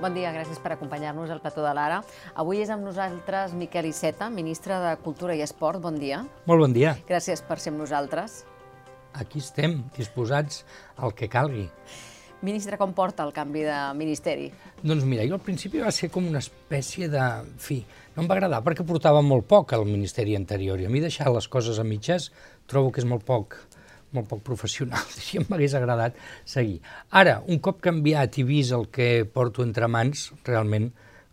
Bon dia, gràcies per acompanyar-nos al plató de l'Ara. Avui és amb nosaltres Miquel Iceta, ministre de Cultura i Esport. Bon dia. Molt bon dia. Gràcies per ser amb nosaltres. Aquí estem, disposats al que calgui. Ministre, com porta el canvi de ministeri? Doncs mira, jo al principi va ser com una espècie de... En fi, no em va agradar perquè portava molt poc al ministeri anterior i a mi deixar les coses a mitges trobo que és molt poc molt poc professional, si em m'hagués agradat seguir. Ara, un cop canviat i vist el que porto entre mans, realment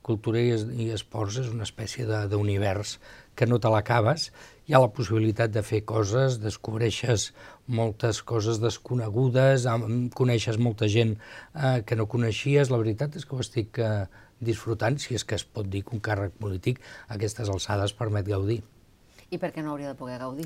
cultura i, i esports és una espècie d'univers que no te l'acabes, hi ha la possibilitat de fer coses, descobreixes moltes coses desconegudes, coneixes molta gent eh, que no coneixies, la veritat és que ho estic eh, disfrutant, si és que es pot dir que un càrrec polític a aquestes alçades permet gaudir. I per què no hauria de poder gaudir?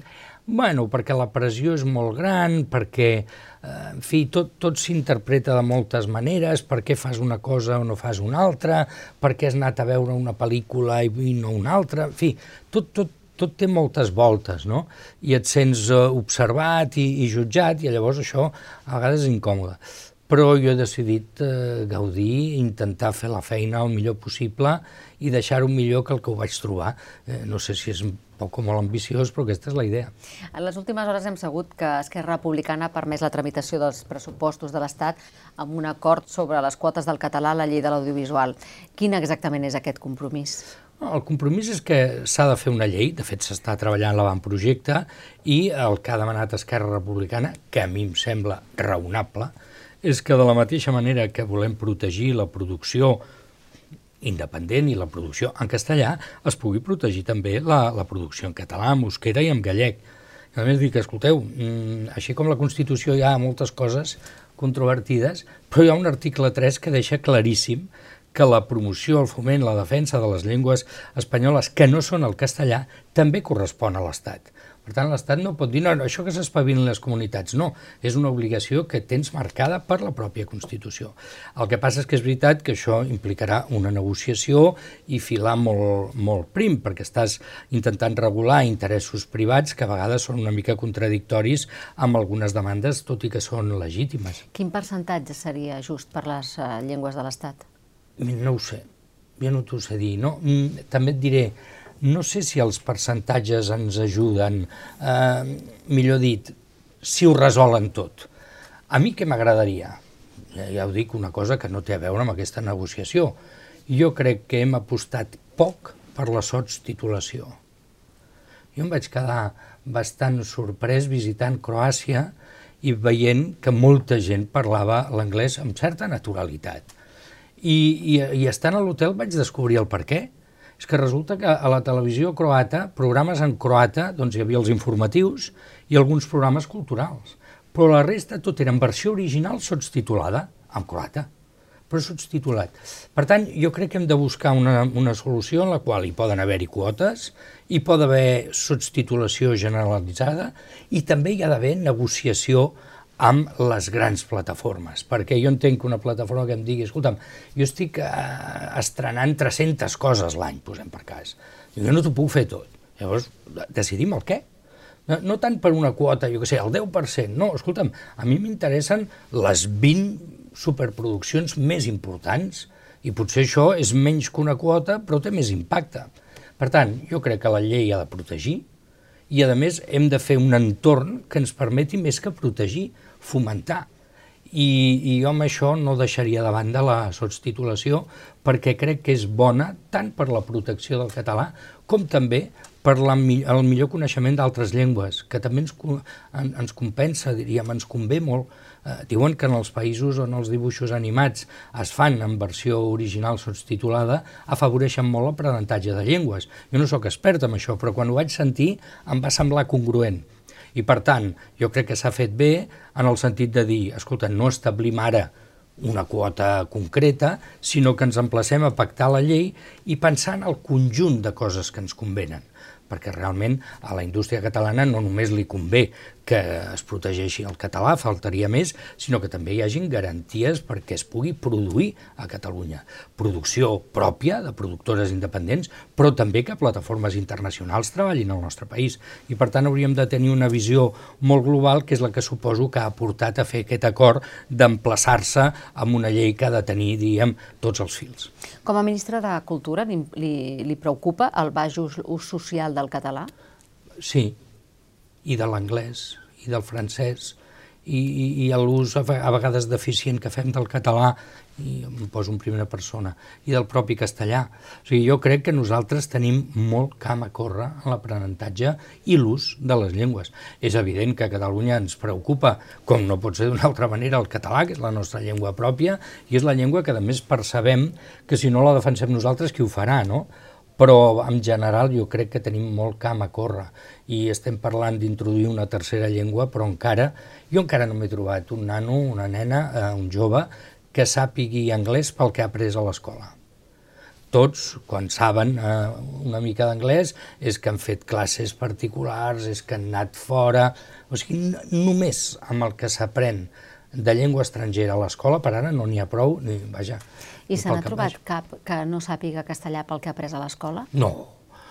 Bueno, perquè la pressió és molt gran, perquè, eh, en fi, tot, tot s'interpreta de moltes maneres, per què fas una cosa o no fas una altra, per què has anat a veure una pel·lícula i, no una altra, en fi, tot, tot, tot té moltes voltes, no? I et sents uh, observat i, i jutjat, i llavors això a vegades és incòmode. Però jo he decidit uh, gaudir, intentar fer la feina el millor possible i deixar-ho millor que el que ho vaig trobar. Eh, no sé si és poc o molt ambiciós, però aquesta és la idea. En les últimes hores hem sabut que Esquerra Republicana ha permès la tramitació dels pressupostos de l'Estat amb un acord sobre les quotes del català a la llei de l'audiovisual. Quin exactament és aquest compromís? El compromís és que s'ha de fer una llei, de fet s'està treballant l'avantprojecte, i el que ha demanat Esquerra Republicana, que a mi em sembla raonable, és que de la mateixa manera que volem protegir la producció independent i la producció en castellà, es pugui protegir també la, la producció en català, en euskera i en gallec. A més, dic, escolteu, mm, així com la Constitució hi ha moltes coses controvertides, però hi ha un article 3 que deixa claríssim que la promoció, el foment, la defensa de les llengües espanyoles que no són el castellà també correspon a l'Estat. Per tant, l'Estat no pot dir, no, no això que s'espavilin les comunitats, no, és una obligació que tens marcada per la pròpia Constitució. El que passa és que és veritat que això implicarà una negociació i filar molt, molt prim, perquè estàs intentant regular interessos privats que a vegades són una mica contradictoris amb algunes demandes, tot i que són legítimes. Quin percentatge seria just per les uh, llengües de l'Estat? No ho sé, jo no t'ho sé dir. No? Mm, també et diré, no sé si els percentatges ens ajuden, eh, millor dit, si ho resolen tot. A mi què m'agradaria? Ja, ho dic, una cosa que no té a veure amb aquesta negociació. Jo crec que hem apostat poc per la titulació. Jo em vaig quedar bastant sorprès visitant Croàcia i veient que molta gent parlava l'anglès amb certa naturalitat. I, i, i estant a l'hotel vaig descobrir el per què és que resulta que a la televisió croata, programes en croata, doncs hi havia els informatius i alguns programes culturals. Però la resta tot era en versió original sotstitulada, en croata, però sotstitulat. Per tant, jo crec que hem de buscar una, una solució en la qual hi poden haver-hi quotes, hi pot haver sotstitulació generalitzada i també hi ha d'haver negociació amb les grans plataformes, perquè jo entenc que una plataforma que em digui, escolta'm, jo estic eh, estrenant 300 coses l'any, posem per cas, jo no t'ho puc fer tot. Llavors, decidim el què. No, no tant per una quota, jo què sé, el 10%, no, escolta'm, a mi m'interessen les 20 superproduccions més importants i potser això és menys que una quota, però té més impacte. Per tant, jo crec que la llei ha de protegir i, a més, hem de fer un entorn que ens permeti més que protegir, fomentar. I, i jo amb això no deixaria de banda la sotstitulació perquè crec que és bona tant per la protecció del català com també per la, el millor coneixement d'altres llengües, que també ens, en, ens compensa, diríem, ens convé molt. Eh, diuen que en els països on els dibuixos animats es fan en versió original subtitulada afavoreixen molt l'aprenentatge de llengües. Jo no sóc expert en això, però quan ho vaig sentir em va semblar congruent. I per tant, jo crec que s'ha fet bé en el sentit de dir, escolta, no establim ara una quota concreta, sinó que ens emplacem a pactar la llei i pensar en el conjunt de coses que ens convenen perquè realment a la indústria catalana no només li convé que es protegeixi el català, faltaria més, sinó que també hi hagin garanties perquè es pugui produir a Catalunya. Producció pròpia de productores independents, però també que plataformes internacionals treballin al nostre país. I per tant hauríem de tenir una visió molt global, que és la que suposo que ha portat a fer aquest acord d'emplaçar-se amb una llei que ha de tenir, diguem, tots els fils. Com a ministre de Cultura, li, li, li preocupa el baix ús, ús social del català? Sí, i de l'anglès i del francès i, i, i l'ús a vegades deficient que fem del català i em poso en primera persona, i del propi castellà. O sigui, jo crec que nosaltres tenim molt camp a córrer en l'aprenentatge i l'ús de les llengües. És evident que a Catalunya ens preocupa, com no pot ser d'una altra manera, el català, que és la nostra llengua pròpia, i és la llengua que, a més, percebem que si no la defensem nosaltres, qui ho farà, no? Però en general jo crec que tenim molt camp a córrer i estem parlant d'introduir una tercera llengua, però encara, jo encara no m'he trobat un nano, una nena, eh, un jove, que sàpigui anglès pel que ha après a l'escola. Tots, quan saben eh, una mica d'anglès, és que han fet classes particulars, és que han anat fora... O sigui, només amb el que s'aprèn de llengua estrangera a l'escola, per ara no n'hi ha prou, ni, vaja, i se n'ha trobat cap que no sàpiga castellà pel que ha après a l'escola? No.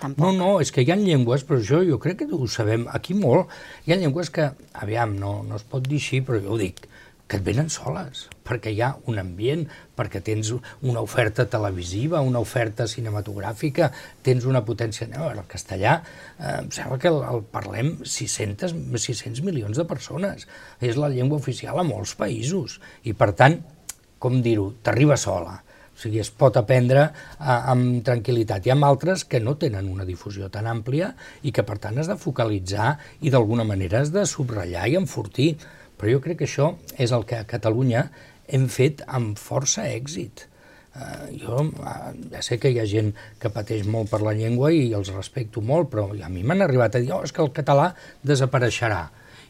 Tampoc. No, no, és que hi ha llengües, però això jo crec que ho sabem aquí molt, hi ha llengües que, aviam, no, no es pot dir així, però jo ho dic, que et venen soles, perquè hi ha un ambient, perquè tens una oferta televisiva, una oferta cinematogràfica, tens una potència... No, el castellà, eh, em sembla que el, el parlem 600, 600 milions de persones. És la llengua oficial a molts països. I, per tant, com dir-ho, t'arriba sola o sigui, es pot aprendre a, amb tranquil·litat. Hi ha altres que no tenen una difusió tan àmplia i que, per tant, has de focalitzar i d'alguna manera has de subratllar i enfortir. Però jo crec que això és el que a Catalunya hem fet amb força èxit. Uh, jo uh, ja sé que hi ha gent que pateix molt per la llengua i els respecto molt, però a mi m'han arribat a dir oh, és que el català desapareixerà.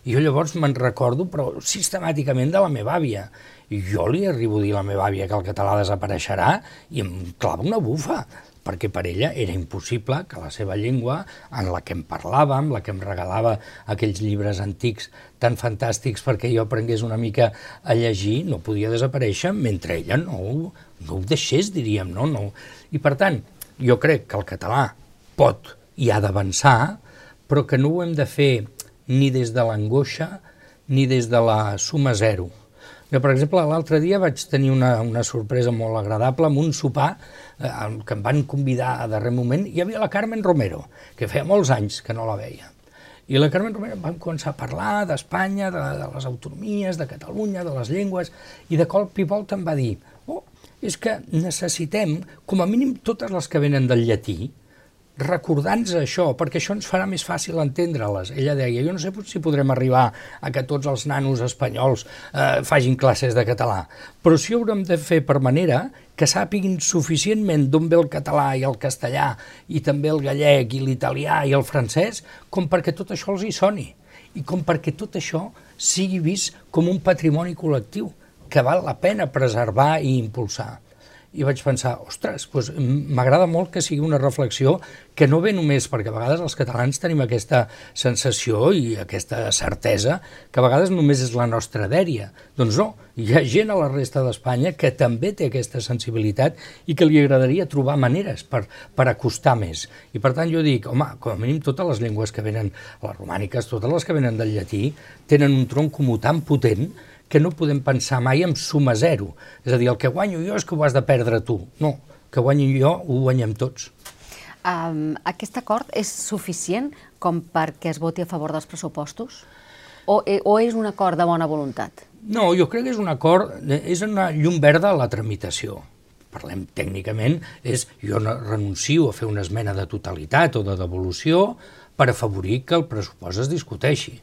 I jo llavors me'n recordo, però sistemàticament, de la meva àvia. I jo li arribo a dir a la meva àvia que el català desapareixerà i em clava una bufa, perquè per ella era impossible que la seva llengua, en la que em parlàvem, la que em regalava aquells llibres antics tan fantàstics perquè jo aprengués una mica a llegir, no podia desaparèixer mentre ella no, no ho deixés, diríem, no? no. I per tant, jo crec que el català pot i ha d'avançar, però que no ho hem de fer ni des de l'angoixa ni des de la suma zero. Jo, per exemple, l'altre dia vaig tenir una, una sorpresa molt agradable amb un sopar eh, que em van convidar a darrer moment. Hi havia la Carmen Romero, que feia molts anys que no la veia. I la Carmen Romero vam començar a parlar d'Espanya, de, de les autonomies, de Catalunya, de les llengües, i de cop i volta em va dir oh, és que necessitem, com a mínim totes les que venen del llatí, recordant-nos això, perquè això ens farà més fàcil entendre-les. Ella deia, jo no sé si podrem arribar a que tots els nanos espanyols eh, fagin classes de català, però sí haurem de fer per manera que sàpiguin suficientment d'on ve el català i el castellà, i també el gallec i l'italià i el francès, com perquè tot això els hi soni, i com perquè tot això sigui vist com un patrimoni col·lectiu que val la pena preservar i impulsar i vaig pensar, ostres, doncs m'agrada molt que sigui una reflexió que no ve només perquè a vegades els catalans tenim aquesta sensació i aquesta certesa que a vegades només és la nostra dèria. Doncs no, hi ha gent a la resta d'Espanya que també té aquesta sensibilitat i que li agradaria trobar maneres per, per acostar més. I per tant jo dic, home, com a mínim totes les llengües que venen, les romàniques, totes les que venen del llatí, tenen un tronc comú tan potent que no podem pensar mai en suma zero. És a dir, el que guanyo jo és que ho has de perdre tu. No, que guanyo jo ho guanyem tots. Um, aquest acord és suficient com perquè es voti a favor dels pressupostos? O, eh, o és un acord de bona voluntat? No, jo crec que és un acord, és una llum verda a la tramitació. Parlem tècnicament, és jo no renuncio a fer una esmena de totalitat o de devolució per afavorir que el pressupost es discuteixi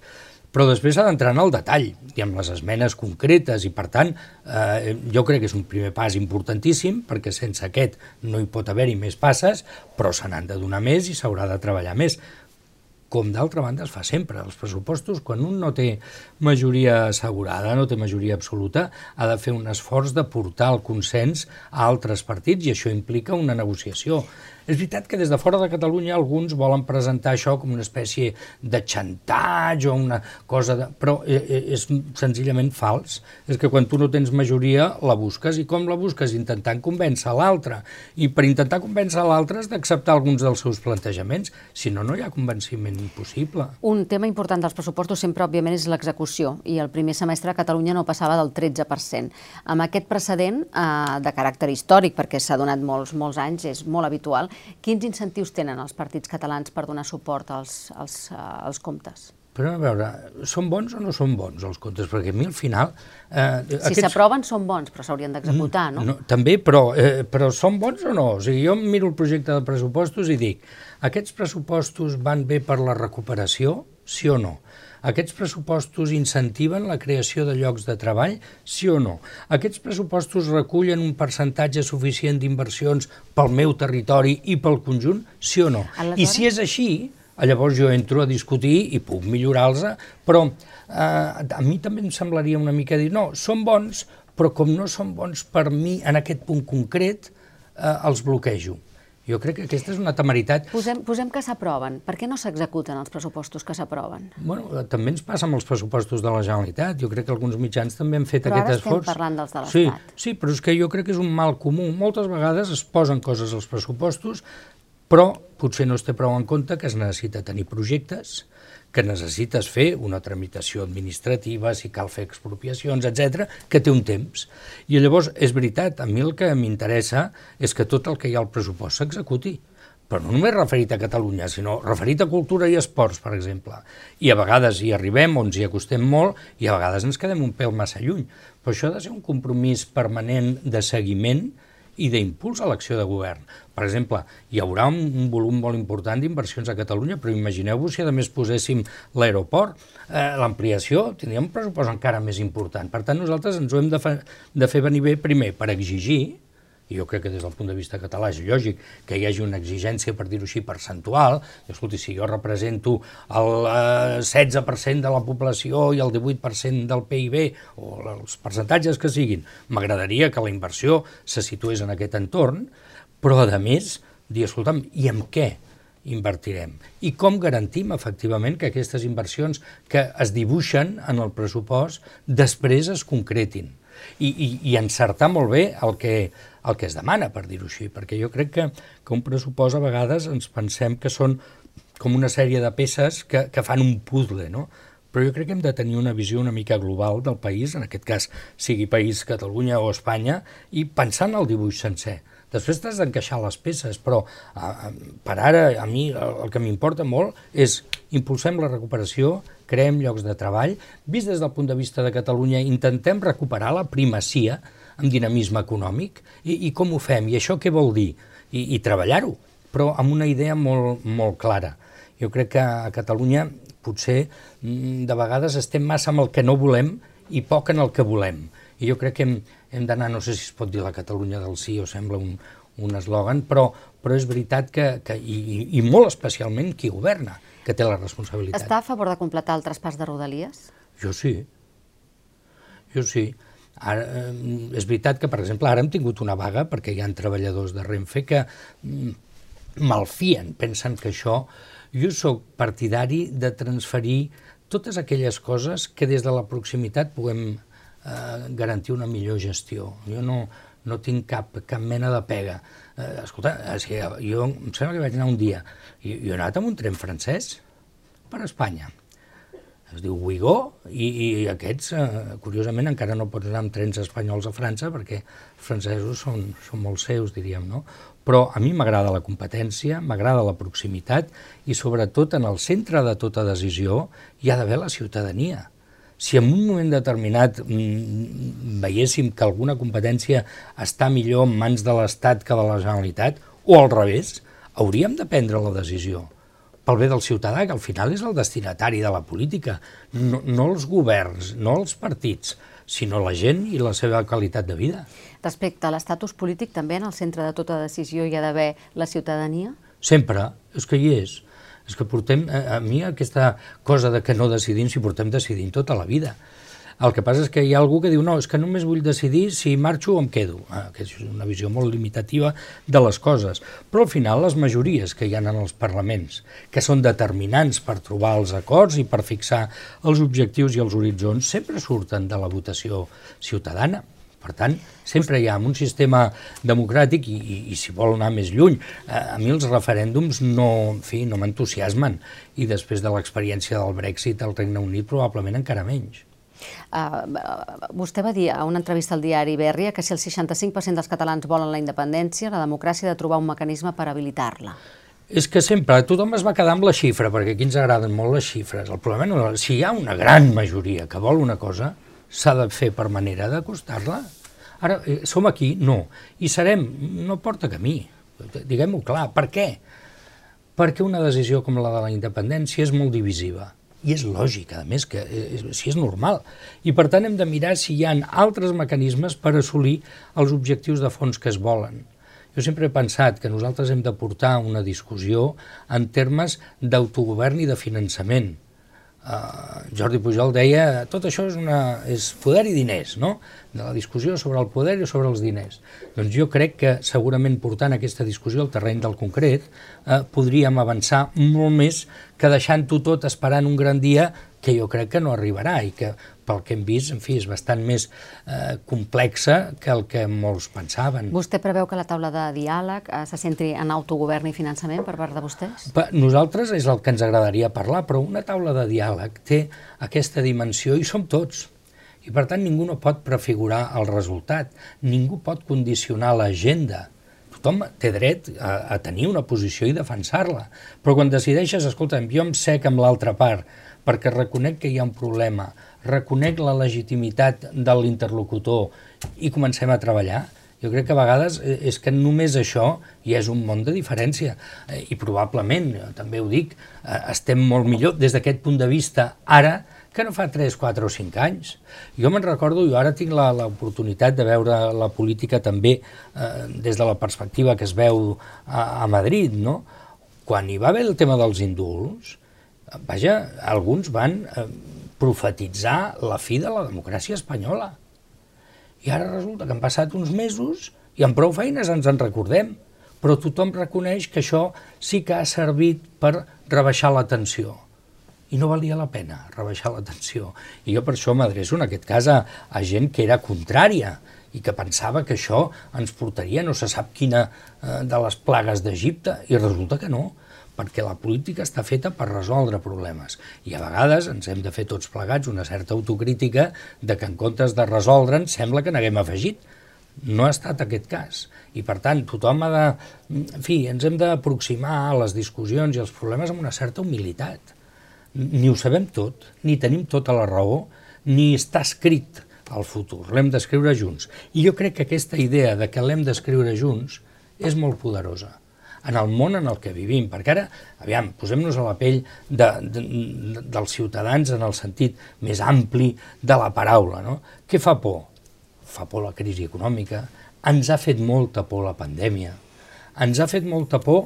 però després s'ha d'entrar en el detall i amb les esmenes concretes i per tant eh, jo crec que és un primer pas importantíssim perquè sense aquest no hi pot haver-hi més passes però se n'han de donar més i s'haurà de treballar més com d'altra banda es fa sempre. Els pressupostos, quan un no té majoria assegurada, no té majoria absoluta, ha de fer un esforç de portar el consens a altres partits i això implica una negociació. És veritat que des de fora de Catalunya alguns volen presentar això com una espècie de xantatge o una cosa de... però eh, eh, és senzillament fals. És que quan tu no tens majoria la busques i com la busques? Intentant convèncer l'altre. I per intentar convèncer l'altre has d'acceptar alguns dels seus plantejaments, si no, no hi ha convenciment possible. Un tema important dels pressupostos sempre, òbviament, és l'execució i el primer semestre a Catalunya no passava del 13%. Amb aquest precedent eh, de caràcter històric, perquè s'ha donat molts, molts anys, és molt habitual, quins incentius tenen els partits catalans per donar suport als, als, eh, als comptes? Però a veure, són bons o no són bons els comptes? Perquè a mi al final... Eh, si aquests... s'aproven són bons, però s'haurien d'executar, no? no? També, però, eh, però són bons o no? O sigui, jo miro el projecte de pressupostos i dic, aquests pressupostos van bé per la recuperació, sí o no? Aquests pressupostos incentiven la creació de llocs de treball, sí o no? Aquests pressupostos recullen un percentatge suficient d'inversions pel meu territori i pel conjunt, sí o no? Aleshores... I si és així, llavors jo entro a discutir i puc millorar-los, però eh, a mi també em semblaria una mica dir, no, són bons, però com no són bons per mi en aquest punt concret, eh, els bloquejo. Jo crec que aquesta és una temeritat. Posem, posem que s'aproven. Per què no s'executen els pressupostos que s'aproven? Bueno, també ens passa amb els pressupostos de la Generalitat. Jo crec que alguns mitjans també han fet però aquest esforç. Però ara estem parlant dels de l'Estat. Sí, sí, però és que jo crec que és un mal comú. Moltes vegades es posen coses als pressupostos, però potser no es té prou en compte que es necessita tenir projectes, que necessites fer una tramitació administrativa, si cal fer expropiacions, etc, que té un temps. I llavors, és veritat, a mi el que m'interessa és que tot el que hi ha al pressupost s'executi però no només referit a Catalunya, sinó referit a cultura i esports, per exemple. I a vegades hi arribem, o ens hi acostem molt, i a vegades ens quedem un pèl massa lluny. Però això ha de ser un compromís permanent de seguiment i d'impuls a l'acció de govern. Per exemple, hi haurà un, un volum molt important d'inversions a Catalunya, però imagineu-vos si a més poséssim l'aeroport, eh, l'ampliació, tindríem un pressupost encara més important. Per tant, nosaltres ens ho hem de, fa, de fer venir bé primer per exigir i jo crec que des del punt de vista català és lògic que hi hagi una exigència, per dir-ho així, percentual. Escolti, si jo represento el 16% eh, de la població i el 18% del PIB, o els percentatges que siguin, m'agradaria que la inversió se situés en aquest entorn, però, a més, dir, escolta'm, i amb què invertirem? I com garantim, efectivament, que aquestes inversions que es dibuixen en el pressupost després es concretin? I, i, i encertar molt bé el que, el que es demana, per dir-ho així, perquè jo crec que, que un pressupost a vegades ens pensem que són com una sèrie de peces que, que fan un puzzle, no? Però jo crec que hem de tenir una visió una mica global del país, en aquest cas sigui país Catalunya o Espanya, i pensar en el dibuix sencer. Després t'has d'encaixar les peces, però a, a, per ara a mi el, el que m'importa molt és impulsem la recuperació, creem llocs de treball, vist des del punt de vista de Catalunya, intentem recuperar la primacia amb dinamisme econòmic. I, I com ho fem? I això què vol dir? I, i treballar-ho, però amb una idea molt, molt clara. Jo crec que a Catalunya potser mm, de vegades estem massa amb el que no volem i poc en el que volem. I jo crec que hem, hem d'anar, no sé si es pot dir la Catalunya del sí o sembla un, un eslògan, però, però és veritat que, que i, i molt especialment qui governa, que té la responsabilitat. Està a favor de completar el traspàs de Rodalies? Jo sí. Jo sí. Ara, eh, és veritat que, per exemple, ara hem tingut una vaga perquè hi ha treballadors de Renfe que mm, malfien, pensen que això... Jo sóc partidari de transferir totes aquelles coses que des de la proximitat puguem eh, garantir una millor gestió. Jo no, no tinc cap, cap mena de pega. Eh, escolta, jo em sembla que vaig anar un dia, jo he anat amb un tren francès per Espanya es diu Uigó, i, i aquests, eh, curiosament, encara no pots anar amb trens espanyols a França, perquè els francesos són, són molt seus, diríem, no? Però a mi m'agrada la competència, m'agrada la proximitat, i sobretot en el centre de tota decisió hi ha d'haver la ciutadania. Si en un moment determinat mm, veiéssim que alguna competència està millor en mans de l'Estat que de la Generalitat, o al revés, hauríem de prendre la decisió pel bé del ciutadà, que al final és el destinatari de la política, no, no els governs, no els partits, sinó la gent i la seva qualitat de vida. Respecte a l'estatus polític, també en el centre de tota decisió hi ha d'haver la ciutadania? Sempre, és que hi és. És que portem, a, a mi aquesta cosa de que no decidim, si portem decidint tota la vida. El que passa és que hi ha algú que diu no, és que només vull decidir si marxo o em quedo, ah, que és una visió molt limitativa de les coses. Però al final les majories que hi ha en els parlaments, que són determinants per trobar els acords i per fixar els objectius i els horitzons, sempre surten de la votació ciutadana. Per tant, sempre hi ha un sistema democràtic i, i, i si vol anar més lluny, eh, a mi els referèndums no, en fi, no m'entusiasmen i després de l'experiència del Brexit al Regne Unit probablement encara menys. Uh, vostè va dir a una entrevista al diari Berria que si el 65% dels catalans volen la independència, la democràcia ha de trobar un mecanisme per habilitar-la. És que sempre tothom es va quedar amb la xifra, perquè aquí ens agraden molt les xifres. El problema no és, si hi ha una gran majoria que vol una cosa, s'ha de fer per manera d'acostar-la. Ara, eh, som aquí? No. I serem? No porta camí. Diguem-ho clar. Per què? Perquè una decisió com la de la independència és molt divisiva. I és lògic, a més, que eh, si és normal. I per tant hem de mirar si hi ha altres mecanismes per assolir els objectius de fons que es volen. Jo sempre he pensat que nosaltres hem de portar una discussió en termes d'autogovern i de finançament Uh, Jordi Pujol deia tot això és, una, és poder i diners, no? de la discussió sobre el poder i sobre els diners. Doncs jo crec que segurament portant aquesta discussió al terreny del concret eh, podríem avançar molt més que deixant-ho tot esperant un gran dia que jo crec que no arribarà i que pel que hem vist, en fi, és bastant més eh, complexa que el que molts pensaven. Vostè preveu que la taula de diàleg eh, se centri en autogovern i finançament per part de vostès? Pa, nosaltres és el que ens agradaria parlar, però una taula de diàleg té aquesta dimensió i som tots. I per tant ningú no pot prefigurar el resultat, ningú pot condicionar l'agenda. Tothom té dret a, a tenir una posició i defensar-la, però quan decideixes, escolta'm, jo em sec amb l'altra part, perquè reconec que hi ha un problema, reconec la legitimitat de l'interlocutor i comencem a treballar, jo crec que a vegades eh, és que només això ja és un món de diferència eh, i probablement, també ho dic, eh, estem molt millor des d'aquest punt de vista ara que no fa 3, 4 o 5 anys. Jo me'n recordo, jo ara tinc l'oportunitat de veure la política també eh, des de la perspectiva que es veu a, a Madrid, no? Quan hi va haver el tema dels indults, vaja, alguns van eh, profetitzar la fi de la democràcia espanyola. I ara resulta que han passat uns mesos i amb prou feines ens en recordem, però tothom reconeix que això sí que ha servit per rebaixar la tensió. I no valia la pena rebaixar la tensió. I jo per això m'adreço en aquest cas a, a gent que era contrària i que pensava que això ens portaria no se sap quina eh, de les plagues d'Egipte, i resulta que no perquè la política està feta per resoldre problemes. I a vegades ens hem de fer tots plegats una certa autocrítica de que en comptes de resoldre'n sembla que n'haguem afegit. No ha estat aquest cas. I per tant, tothom ha de... En fi, ens hem d'aproximar a les discussions i els problemes amb una certa humilitat. Ni ho sabem tot, ni tenim tota la raó, ni està escrit al futur. L'hem d'escriure junts. I jo crec que aquesta idea de que l'hem d'escriure junts és molt poderosa en el món en el que vivim, perquè ara, aviam, posem-nos a la pell de, de, de, dels ciutadans en el sentit més ampli de la paraula, no? Què fa por? Fa por la crisi econòmica, ens ha fet molta por la pandèmia, ens ha fet molta por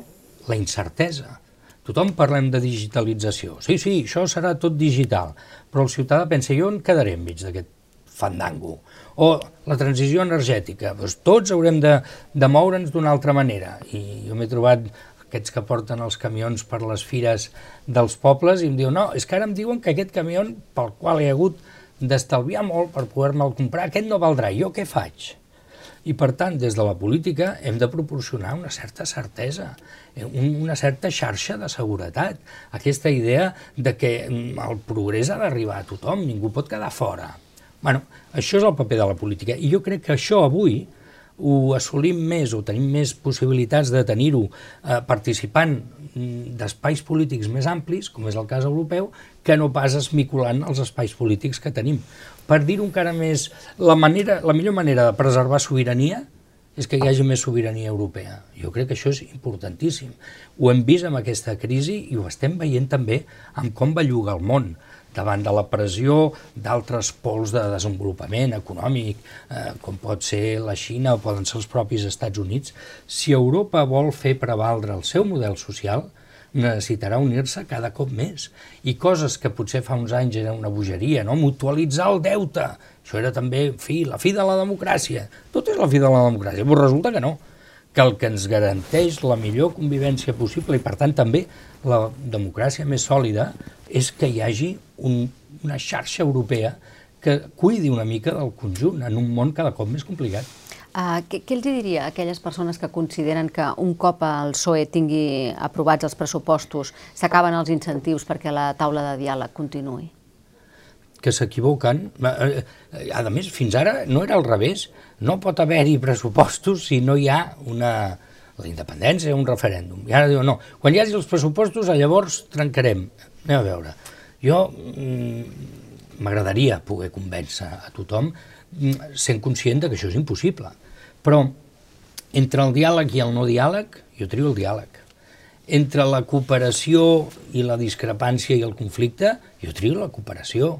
la incertesa. Tothom parlem de digitalització. Sí, sí, això serà tot digital, però el ciutadà pensa, jo on quedaré enmig d'aquest fandango? O la transició energètica, doncs tots haurem de, de moure'ns d'una altra manera. I jo m'he trobat aquests que porten els camions per les fires dels pobles i em diuen, no, és que ara em diuen que aquest camió pel qual he hagut d'estalviar molt per poder-me'l comprar, aquest no valdrà, jo què faig? I per tant, des de la política hem de proporcionar una certa certesa, eh, una certa xarxa de seguretat, aquesta idea de que mm, el progrés ha d'arribar a tothom, ningú pot quedar fora. Bueno, això és el paper de la política i jo crec que això avui ho assolim més o tenim més possibilitats de tenir-ho eh, participant mm, d'espais polítics més amplis, com és el cas europeu, que no pas esmiculant els espais polítics que tenim. Per dir-ho encara més, la, manera, la millor manera de preservar sobirania és que hi hagi més sobirania europea. Jo crec que això és importantíssim. Ho hem vist amb aquesta crisi i ho estem veient també amb com belluga el món davant de la pressió d'altres pols de desenvolupament econòmic, eh, com pot ser la Xina o poden ser els propis Estats Units, si Europa vol fer prevaldre el seu model social, necessitarà unir-se cada cop més. I coses que potser fa uns anys era una bogeria, no? mutualitzar el deute, això era també fi, la fi de la democràcia. Tot és la fi de la democràcia, però resulta que no que el que ens garanteix la millor convivència possible i per tant també la democràcia més sòlida és que hi hagi un, una xarxa europea que cuidi una mica del conjunt en un món cada cop més complicat. Uh, què, què els diria a aquelles persones que consideren que un cop el PSOE tingui aprovats els pressupostos s'acaben els incentius perquè la taula de diàleg continuï? Que s'equivoquen. Eh, a més, fins ara no era al revés. No pot haver-hi pressupostos si no hi ha una, la independència, un referèndum. I ara diuen, no, quan hi hagi els pressupostos, llavors trencarem. Anem a veure. Jo mm, m'agradaria poder convèncer a tothom mm, sent conscient de que això és impossible però entre el diàleg i el no diàleg, jo trio el diàleg. Entre la cooperació i la discrepància i el conflicte, jo trio la cooperació.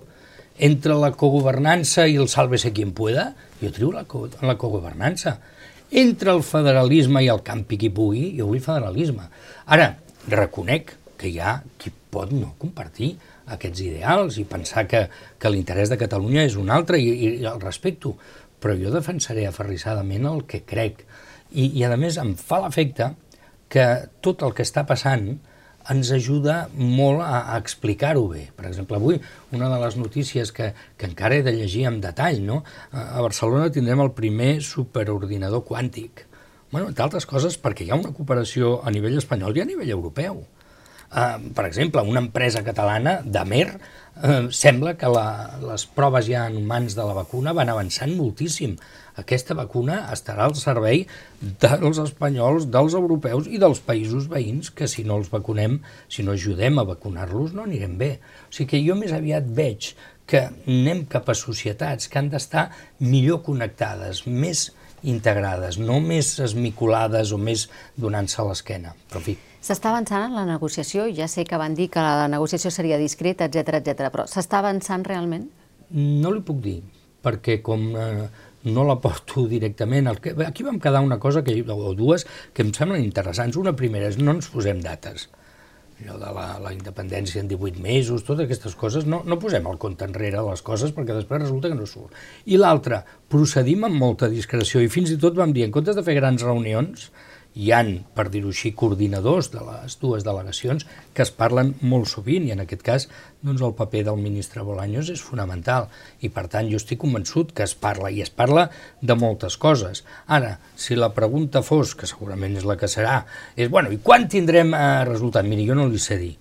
Entre la cogovernança i el sálvese quien pueda, jo trio la, co la cogovernança. Entre el federalisme i el campi qui pugui, jo vull federalisme. Ara, reconec que hi ha qui pot no compartir aquests ideals i pensar que, que l'interès de Catalunya és un altre i, i el respecto però jo defensaré aferrissadament el que crec. I, i a més em fa l'efecte que tot el que està passant ens ajuda molt a, a explicar-ho bé. Per exemple, avui una de les notícies que, que encara he de llegir amb detall, no? a Barcelona tindrem el primer superordinador quàntic. Bueno, entre altres coses perquè hi ha una cooperació a nivell espanyol i a nivell europeu. Uh, per exemple, una empresa catalana, Damer, uh, sembla que la, les proves ja en humans de la vacuna van avançant moltíssim. Aquesta vacuna estarà al servei dels espanyols, dels europeus i dels països veïns que si no els vacunem, si no ajudem a vacunar-los, no anirem bé. O sigui que jo més aviat veig que anem cap a societats que han d'estar millor connectades, més integrades, no més esmicolades o més donant-se l'esquena. Però, en fi, S'està avançant en la negociació? Ja sé que van dir que la negociació seria discreta, etc etc. però s'està avançant realment? No li puc dir, perquè com eh, no la porto directament... Aquí vam quedar una cosa, que, o dues, que em semblen interessants. Una primera és no ens posem dates allò de la, la independència en 18 mesos, totes aquestes coses, no, no posem el compte enrere les coses perquè després resulta que no surt. I l'altra, procedim amb molta discreció i fins i tot vam dir, en comptes de fer grans reunions, hi han, per dir-ho així, coordinadors de les dues delegacions que es parlen molt sovint i en aquest cas doncs, el paper del ministre Bolaños és fonamental i per tant jo estic convençut que es parla i es parla de moltes coses. Ara, si la pregunta fos, que segurament és la que serà, és bueno, i quan tindrem eh, resultat? Miri, jo no li sé dir.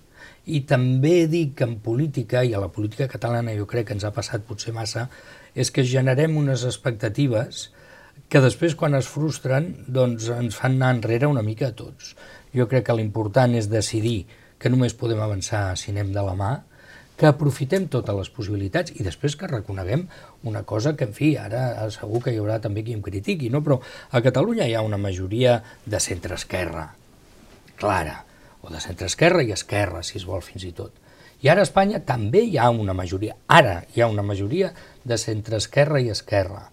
I també dic que en política, i a la política catalana jo crec que ens ha passat potser massa, és que generem unes expectatives que després quan es frustren doncs ens fan anar enrere una mica a tots. Jo crec que l'important és decidir que només podem avançar si anem de la mà, que aprofitem totes les possibilitats i després que reconeguem una cosa que, en fi, ara segur que hi haurà també qui em critiqui, no? però a Catalunya hi ha una majoria de centre-esquerra, clara, o de centre-esquerra i esquerra, si es vol, fins i tot. I ara a Espanya també hi ha una majoria, ara hi ha una majoria de centre-esquerra i esquerra.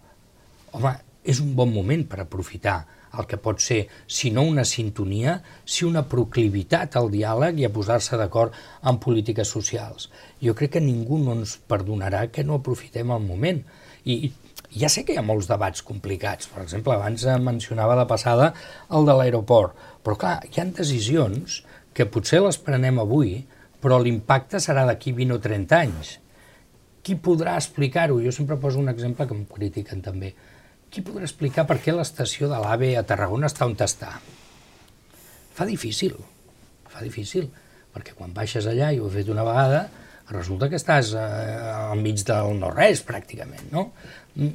Home, és un bon moment per aprofitar el que pot ser, si no una sintonia, si una proclivitat al diàleg i a posar-se d'acord en polítiques socials. Jo crec que ningú no ens perdonarà que no aprofitem el moment. I ja sé que hi ha molts debats complicats. Per exemple, abans mencionava de passada el de l'aeroport. Però clar, hi han decisions que potser les prenem avui, però l'impacte serà d'aquí 20 o 30 anys. Qui podrà explicar-ho? Jo sempre poso un exemple que em critiquen també qui podrà explicar per què l'estació de l'AVE a Tarragona està on està? Fa difícil, fa difícil, perquè quan baixes allà, i ho he fet una vegada, resulta que estàs eh, al mig del no-res, pràcticament, no? Mm,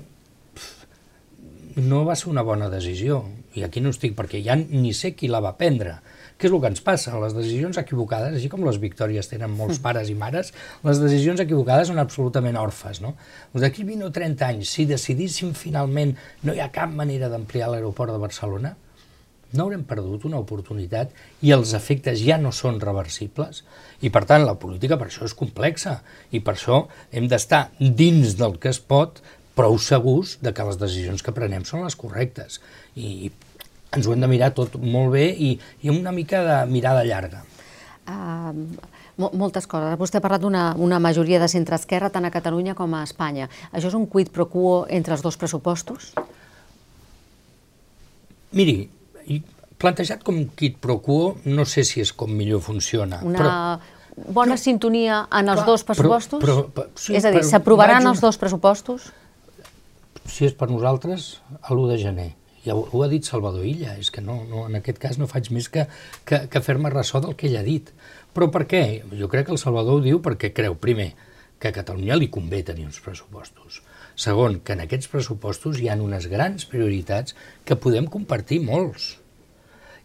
no va ser una bona decisió, i aquí no estic, perquè ja ni sé qui la va prendre, què és el que ens passa? Les decisions equivocades, així com les victòries tenen molts mm. pares i mares, les decisions equivocades són absolutament orfes. No? D'aquí 20 o 30 anys, si decidíssim finalment no hi ha cap manera d'ampliar l'aeroport de Barcelona, no haurem perdut una oportunitat i els efectes ja no són reversibles i per tant la política per això és complexa i per això hem d'estar dins del que es pot prou segurs de que les decisions que prenem són les correctes i ens ho hem de mirar tot molt bé i, i una mica de mirada llarga. Uh, moltes coses. Vostè ha parlat d'una una majoria de centre-esquerra tant a Catalunya com a Espanya. Això és un quid pro quo entre els dos pressupostos? Miri, plantejat com quid pro quo, no sé si és com millor funciona. Una però, bona però, sintonia en els clar, dos pressupostos? Però, però, sí, és a dir, s'aprovaran els dos pressupostos? Si és per nosaltres, a l'1 de gener. Ja ho, ho ha dit Salvador Illa, és que no, no, en aquest cas no faig més que, que, que fer-me ressò del que ell ha dit. Però per què? Jo crec que el Salvador ho diu perquè creu, primer, que a Catalunya li convé tenir uns pressupostos. Segon, que en aquests pressupostos hi ha unes grans prioritats que podem compartir molts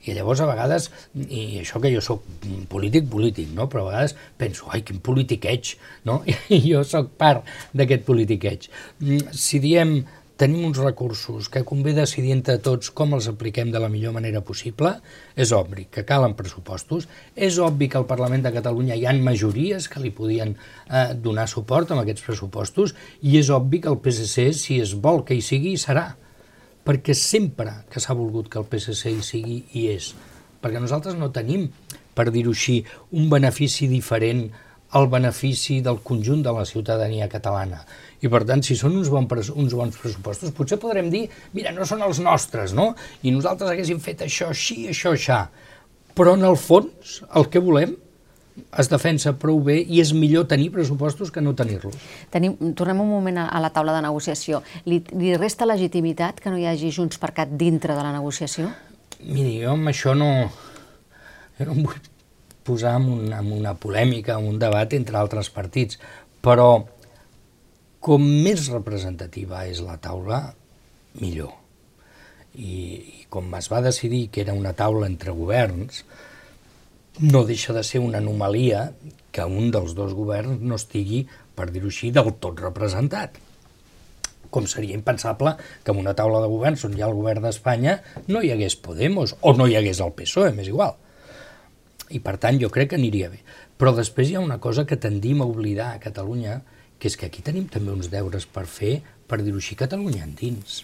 i llavors a vegades, i això que jo sóc polític, polític, no? però a vegades penso, ai, quin politiqueig, no? I jo sóc part d'aquest politiqueig. Si diem tenim uns recursos que convé decidir entre tots com els apliquem de la millor manera possible, és obvi que calen pressupostos, és obvi que al Parlament de Catalunya hi han majories que li podien eh, donar suport amb aquests pressupostos i és obvi que el PSC, si es vol que hi sigui, hi serà perquè sempre que s'ha volgut que el PSC hi sigui, hi és. Perquè nosaltres no tenim, per dir-ho així, un benefici diferent al benefici del conjunt de la ciutadania catalana. I per tant, si són uns, bon, uns bons pressupostos, potser podrem dir, mira, no són els nostres, no? I nosaltres haguéssim fet això així, això, això. Però en el fons, el que volem es defensa prou bé i és millor tenir pressupostos que no tenir-los. Tenim, tornem un moment a, a la taula de negociació. Li, li resta legitimitat que no hi hagi Junts per Cat dintre de la negociació? Miri, jo amb això no... Jo no em vull posar en, un, en una polèmica, en un debat entre altres partits, però com més representativa és la taula, millor. I, i com es va decidir que era una taula entre governs, no deixa de ser una anomalia que un dels dos governs no estigui, per dir-ho així, del tot representat. Com seria impensable que en una taula de governs on hi ha el govern d'Espanya no hi hagués Podemos o no hi hagués el PSOE, m'és igual. I per tant jo crec que aniria bé. Però després hi ha una cosa que tendim a oblidar a Catalunya, que és que aquí tenim també uns deures per fer, per dir-ho així, Catalunya endins.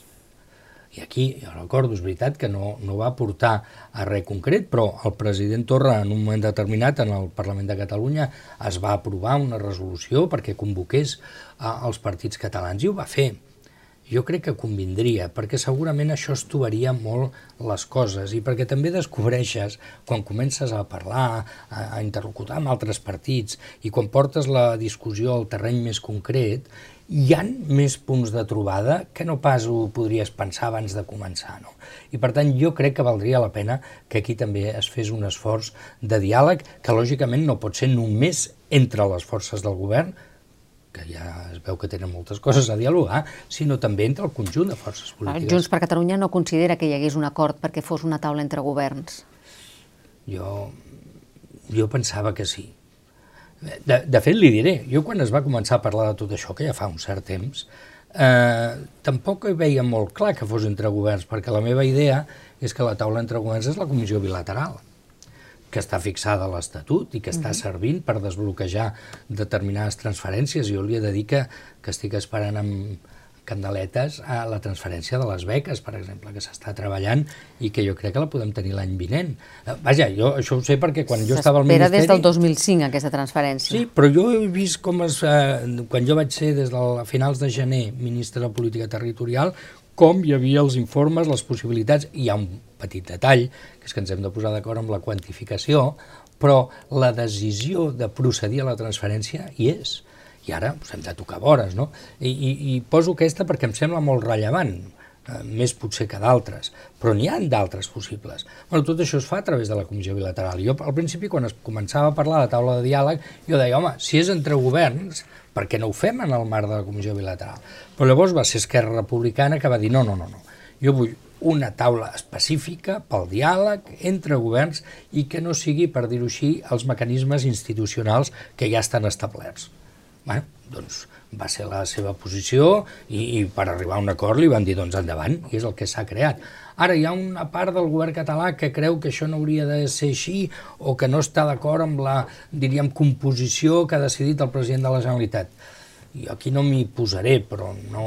I aquí, jo recordo, és veritat que no, no va portar a res concret, però el president Torra, en un moment determinat, en el Parlament de Catalunya, es va aprovar una resolució perquè convoqués a, els partits catalans i ho va fer. Jo crec que convindria, perquè segurament això estuvaria molt les coses i perquè també descobreixes, quan comences a parlar, a, a interlocutar amb altres partits i quan portes la discussió al terreny més concret, hi han més punts de trobada que no pas ho podries pensar abans de començar. No? I per tant jo crec que valdria la pena que aquí també es fes un esforç de diàleg que lògicament no pot ser només entre les forces del govern, que ja es veu que tenen moltes coses a dialogar, sinó també entre el conjunt de forces polítiques. Junts per Catalunya no considera que hi hagués un acord perquè fos una taula entre governs? Jo, jo pensava que sí de, de fet, li diré, jo quan es va començar a parlar de tot això, que ja fa un cert temps, eh, tampoc veia molt clar que fos entre governs, perquè la meva idea és que la taula entre governs és la comissió bilateral que està fixada a l'Estatut i que està servint per desbloquejar determinades transferències. Jo li he de dir que, que estic esperant amb, candeletes a la transferència de les beques, per exemple, que s'està treballant i que jo crec que la podem tenir l'any vinent. Eh, vaja, jo això ho sé perquè quan jo estava al Ministeri... des del 2005, aquesta transferència. Sí, però jo he vist com es... Eh, quan jo vaig ser des de finals de gener ministre de Política Territorial, com hi havia els informes, les possibilitats, hi ha un petit detall, que és que ens hem de posar d'acord amb la quantificació, però la decisió de procedir a la transferència hi és i ara pues, hem de tocar vores, no? I, i, i poso aquesta perquè em sembla molt rellevant, eh, més potser que d'altres, però n'hi ha d'altres possibles. Bueno, tot això es fa a través de la comissió bilateral. Jo, al principi, quan es començava a parlar de taula de diàleg, jo deia, home, si és entre governs, per què no ho fem en el marc de la comissió bilateral? Però llavors va ser Esquerra Republicana que va dir, no, no, no, no, jo vull una taula específica pel diàleg entre governs i que no sigui, per dir-ho així, els mecanismes institucionals que ja estan establerts. Bueno, doncs va ser la seva posició i, i per arribar a un acord li van dir doncs endavant, i és el que s'ha creat. Ara hi ha una part del govern català que creu que això no hauria de ser així o que no està d'acord amb la, diríem, composició que ha decidit el president de la Generalitat. Jo aquí no m'hi posaré, però no,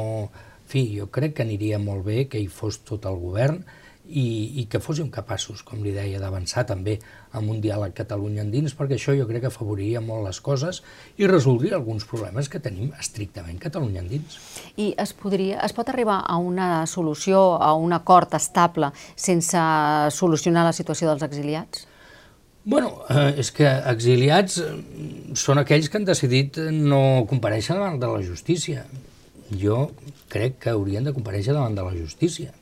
fi, jo crec que aniria molt bé que hi fos tot el govern i, i que fóssim capaços, com li deia, d'avançar també amb un diàleg Catalunya endins, perquè això jo crec que afavoriria molt les coses i resoldria alguns problemes que tenim estrictament Catalunya endins. I es, podria, es pot arribar a una solució, a un acord estable, sense solucionar la situació dels exiliats? Bueno, eh, és que exiliats eh, són aquells que han decidit no compareixer davant de la justícia. Jo crec que haurien de compareixer davant de la justícia.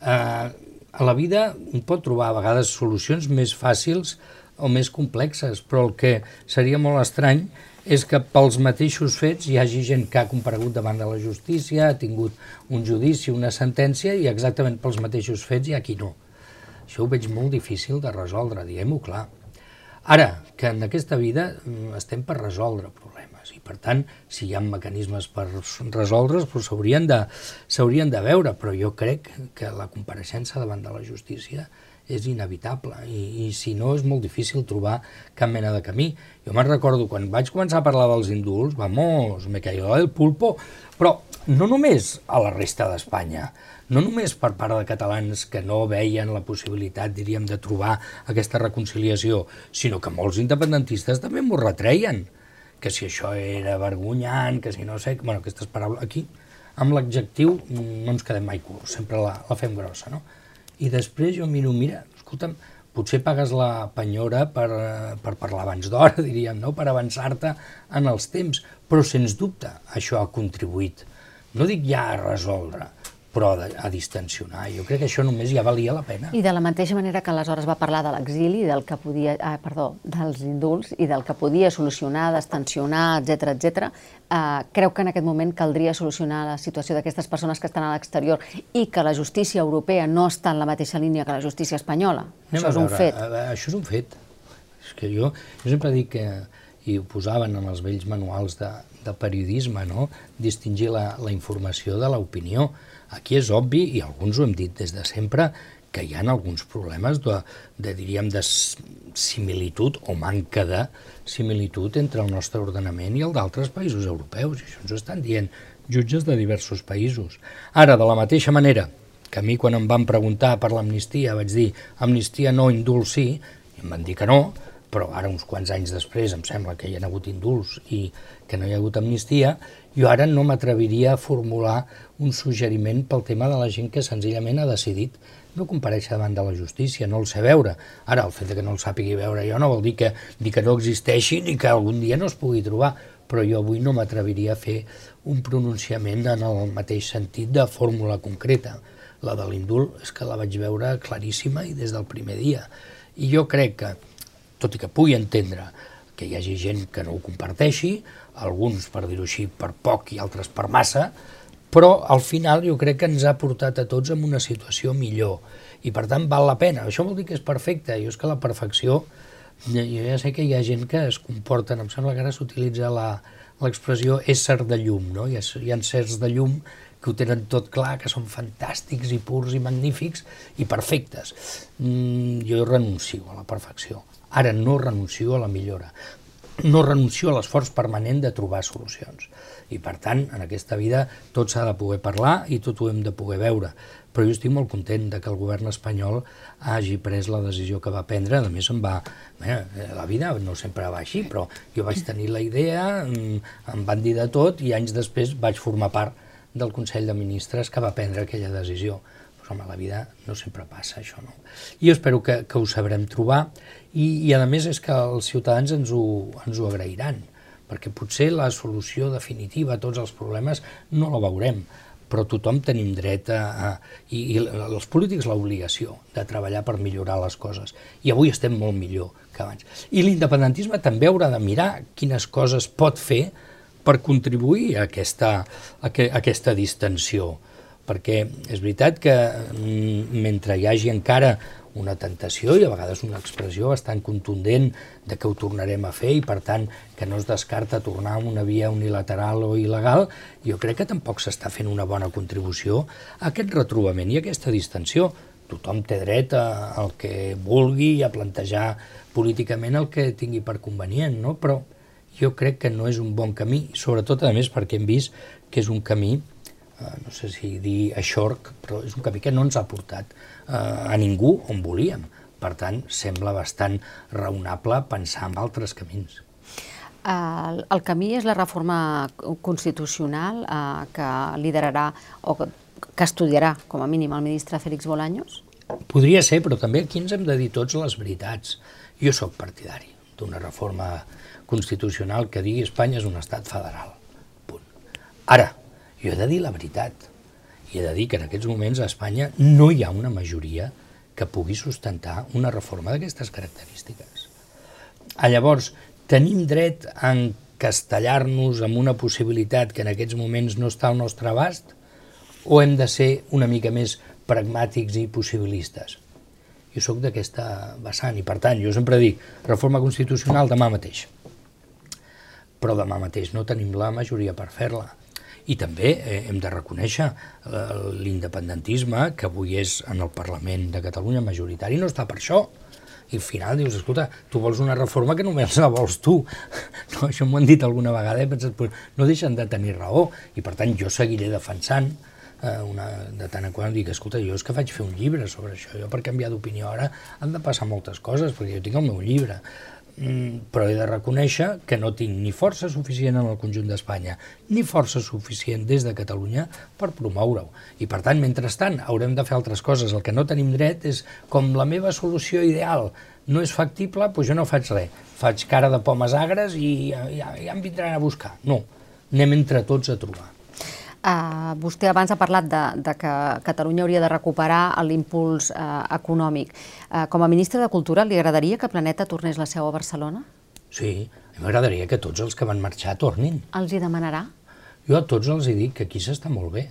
Eh, a la vida un pot trobar a vegades solucions més fàcils o més complexes, però el que seria molt estrany és que pels mateixos fets hi hagi gent que ha comparegut davant de la justícia, ha tingut un judici, una sentència, i exactament pels mateixos fets hi ha qui no. Això ho veig molt difícil de resoldre, diguem-ho clar. Ara, que en aquesta vida mm, estem per resoldre i per tant, si hi ha mecanismes per resoldre's, doncs s'haurien de, de veure, però jo crec que la compareixença davant de la justícia és inevitable i, i si no és molt difícil trobar cap mena de camí. Jo me'n recordo quan vaig començar a parlar dels indults, vamos, me cayó el pulpo, però no només a la resta d'Espanya, no només per part de catalans que no veien la possibilitat, diríem, de trobar aquesta reconciliació, sinó que molts independentistes també m'ho retreien, que si això era vergonyant, que si no sé... Bueno, aquestes paraules... Aquí, amb l'adjectiu, no ens quedem mai curts, sempre la, la fem grossa, no? I després jo miro, mira, escolta'm, potser pagues la penyora per, per parlar abans d'hora, diríem, no? per avançar-te en els temps, però sens dubte això ha contribuït, no dic ja a resoldre, però a, a distensionar. Jo crec que això només ja valia la pena. I de la mateixa manera que aleshores va parlar de l'exili, del que podia, ah, perdó, dels indults i del que podia solucionar, destensionar, etc etc. Eh, creu que en aquest moment caldria solucionar la situació d'aquestes persones que estan a l'exterior i que la justícia europea no està en la mateixa línia que la justícia espanyola. Anem això és un fet. Això és un fet. És que jo, jo sempre dic que, i ho posaven en els vells manuals de, de periodisme, no? distingir la, la informació de l'opinió. Aquí és obvi, i alguns ho hem dit des de sempre, que hi ha alguns problemes de, de diríem, de similitud o manca de similitud entre el nostre ordenament i el d'altres països europeus. I això ens ho estan dient jutges de diversos països. Ara, de la mateixa manera que a mi quan em van preguntar per l'amnistia vaig dir amnistia no, indult sí, i em van dir que no, però ara uns quants anys després em sembla que hi ha hagut indults i que no hi ha hagut amnistia, jo ara no m'atreviria a formular un suggeriment pel tema de la gent que senzillament ha decidit no compareixer davant de la justícia, no el sé veure. Ara, el fet que no el sàpigui veure jo no vol dir que, ni que no existeixi ni que algun dia no es pugui trobar, però jo avui no m'atreviria a fer un pronunciament en el mateix sentit de fórmula concreta. La de l'indult és que la vaig veure claríssima i des del primer dia. I jo crec que tot i que pugui entendre que hi hagi gent que no ho comparteixi, alguns, per dir-ho així, per poc i altres per massa, però al final jo crec que ens ha portat a tots en una situació millor i per tant val la pena. Això vol dir que és perfecte, jo és que la perfecció, jo ja sé que hi ha gent que es comporten, em sembla que ara s'utilitza l'expressió ésser de llum, no? Hi ha, hi ha certs de llum que ho tenen tot clar, que són fantàstics i purs i magnífics i perfectes. Mm, jo renuncio a la perfecció. Ara no renuncio a la millora, no renuncio a l'esforç permanent de trobar solucions. I per tant, en aquesta vida tot s'ha de poder parlar i tot ho hem de poder veure. Però jo estic molt content de que el govern espanyol hagi pres la decisió que va prendre. A més, em va... Bé, la vida no sempre va així, però jo vaig tenir la idea, mm, em van dir de tot i anys després vaig formar part del Consell de Ministres que va prendre aquella decisió home, la vida no sempre passa això, no? Jo espero que, que ho sabrem trobar i, i a més és que els ciutadans ens ho, ens ho agrairan, perquè potser la solució definitiva a tots els problemes no la veurem, però tothom tenim dret a, a i, i els polítics l'obligació de treballar per millorar les coses. I avui estem molt millor que abans. I l'independentisme també haurà de mirar quines coses pot fer per contribuir a aquesta, a, que, a aquesta distensió perquè és veritat que mm, mentre hi hagi encara una tentació i a vegades una expressió bastant contundent de que ho tornarem a fer i per tant que no es descarta tornar a una via unilateral o il·legal, jo crec que tampoc s'està fent una bona contribució a aquest retrobament i a aquesta distensió. Tothom té dret a, al que vulgui i a plantejar políticament el que tingui per convenient, no? però jo crec que no és un bon camí, sobretot a més perquè hem vist que és un camí no sé si dir aixorc, però és un camí que no ens ha portat eh, a ningú on volíem. Per tant, sembla bastant raonable pensar en altres camins. El, el camí és la reforma constitucional eh, que liderarà o que, que estudiarà, com a mínim, el ministre Félix Bolaños? Podria ser, però també aquí ens hem de dir tots les veritats. Jo sóc partidari d'una reforma constitucional que digui Espanya és un estat federal. Punt. Ara, jo he de dir la veritat. I he de dir que en aquests moments a Espanya no hi ha una majoria que pugui sustentar una reforma d'aquestes característiques. A ah, llavors, tenim dret a encastellar-nos amb una possibilitat que en aquests moments no està al nostre abast o hem de ser una mica més pragmàtics i possibilistes? Jo sóc d'aquesta vessant i, per tant, jo sempre dic reforma constitucional demà mateix. Però demà mateix no tenim la majoria per fer-la. I també eh, hem de reconèixer eh, l'independentisme, que avui és en el Parlament de Catalunya majoritari, no està per això. I al final dius, escolta, tu vols una reforma que només la vols tu. No, això m'ho han dit alguna vegada, he pensat, pues, no deixen de tenir raó, i per tant jo seguiré defensant eh, una, de tant en quant dic, escolta, jo és que faig fer un llibre sobre això, jo per canviar d'opinió ara han de passar moltes coses, perquè jo tinc el meu llibre, però he de reconèixer que no tinc ni força suficient en el conjunt d'Espanya, ni força suficient des de Catalunya per promoure-ho. I per tant, mentrestant, haurem de fer altres coses. El que no tenim dret és, com la meva solució ideal no és factible, doncs jo no faig res. Faig cara de pomes agres i ja, ja em vindran a buscar. No, anem entre tots a trobar. Uh, vostè abans ha parlat de, de que Catalunya hauria de recuperar l'impuls uh, econòmic. Uh, com a ministre de Cultura, li agradaria que Planeta tornés la seu a Barcelona? Sí, a mi m'agradaria que tots els que van marxar tornin. Els hi demanarà? Jo a tots els hi dic que aquí s'està molt bé.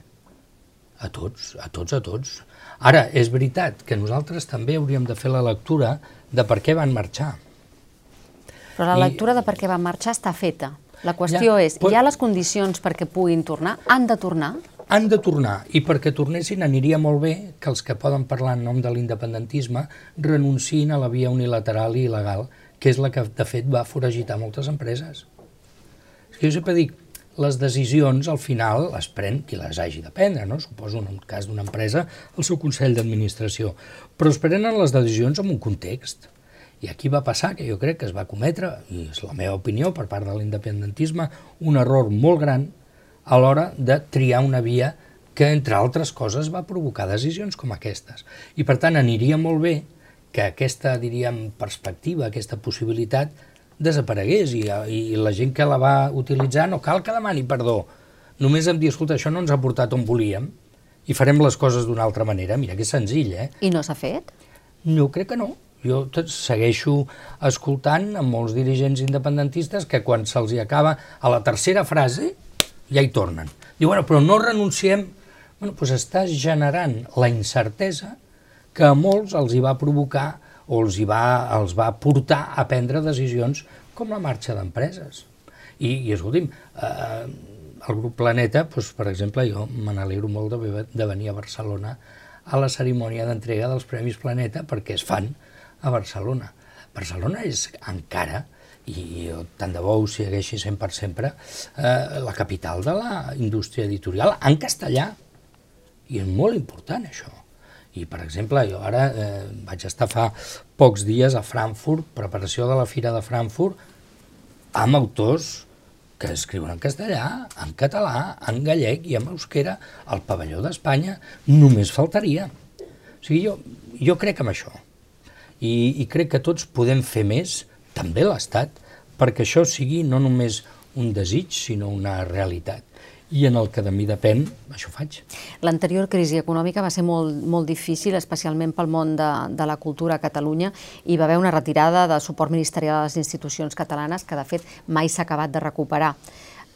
A tots, a tots, a tots. Ara, és veritat que nosaltres també hauríem de fer la lectura de per què van marxar. Però la lectura I... de per què van marxar està feta. La qüestió ja, és, hi ha les condicions perquè puguin tornar? Han de tornar? Han de tornar, i perquè tornessin aniria molt bé que els que poden parlar en nom de l'independentisme renunciïn a la via unilateral i il·legal, que és la que de fet va foragitar moltes empreses. És que jo sempre dic, les decisions al final les pren qui les hagi de prendre, no? suposo en el cas d'una empresa el seu Consell d'Administració, però es prenen les decisions en un context. I aquí va passar que jo crec que es va cometre, i és la meva opinió per part de l'independentisme, un error molt gran a l'hora de triar una via que, entre altres coses, va provocar decisions com aquestes. I, per tant, aniria molt bé que aquesta, diríem, perspectiva, aquesta possibilitat, desaparegués i, i la gent que la va utilitzar no cal que demani perdó. Només em dir, escolta, això no ens ha portat on volíem i farem les coses d'una altra manera. Mira, que és senzill, eh? I no s'ha fet? No, crec que no. Jo segueixo escoltant amb molts dirigents independentistes que quan se'ls acaba a la tercera frase ja hi tornen. Diu, bueno, però no renunciem... Bueno, doncs estàs generant la incertesa que a molts els hi va provocar o els, hi va, els va portar a prendre decisions com la marxa d'empreses. I, i escolti'm, eh, el grup Planeta, doncs, per exemple, jo me n'alegro molt de, de venir a Barcelona a la cerimònia d'entrega dels Premis Planeta perquè es fan a Barcelona. Barcelona és encara, i tant de bo ho segueixi sent per sempre, eh, la capital de la indústria editorial en castellà. I és molt important això. I, per exemple, jo ara eh, vaig estar fa pocs dies a Frankfurt, preparació de la Fira de Frankfurt, amb autors que escriuen en castellà, en català, en gallec i en euskera, al pavelló d'Espanya, només faltaria. O sigui, jo, jo crec en això i, i crec que tots podem fer més, també l'Estat, perquè això sigui no només un desig, sinó una realitat i en el que de mi depèn, això faig. L'anterior crisi econòmica va ser molt, molt difícil, especialment pel món de, de la cultura a Catalunya, i va haver una retirada de suport ministerial a les institucions catalanes que, de fet, mai s'ha acabat de recuperar.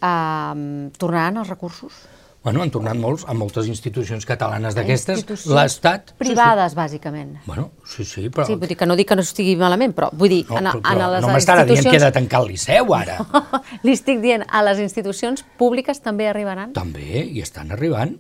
Uh, tornaran els recursos? Bueno, han tornat molts a moltes institucions catalanes d'aquestes. L'Estat... Privades, sí, sí. bàsicament. Bueno, sí, sí, però... Sí, vull dir que no dic que no estigui malament, però vull dir, no, en, però, en les no m'estarà institucions... dient que he de tancar el Liceu, ara. Li estic dient, a les institucions públiques també arribaran? També, i estan arribant.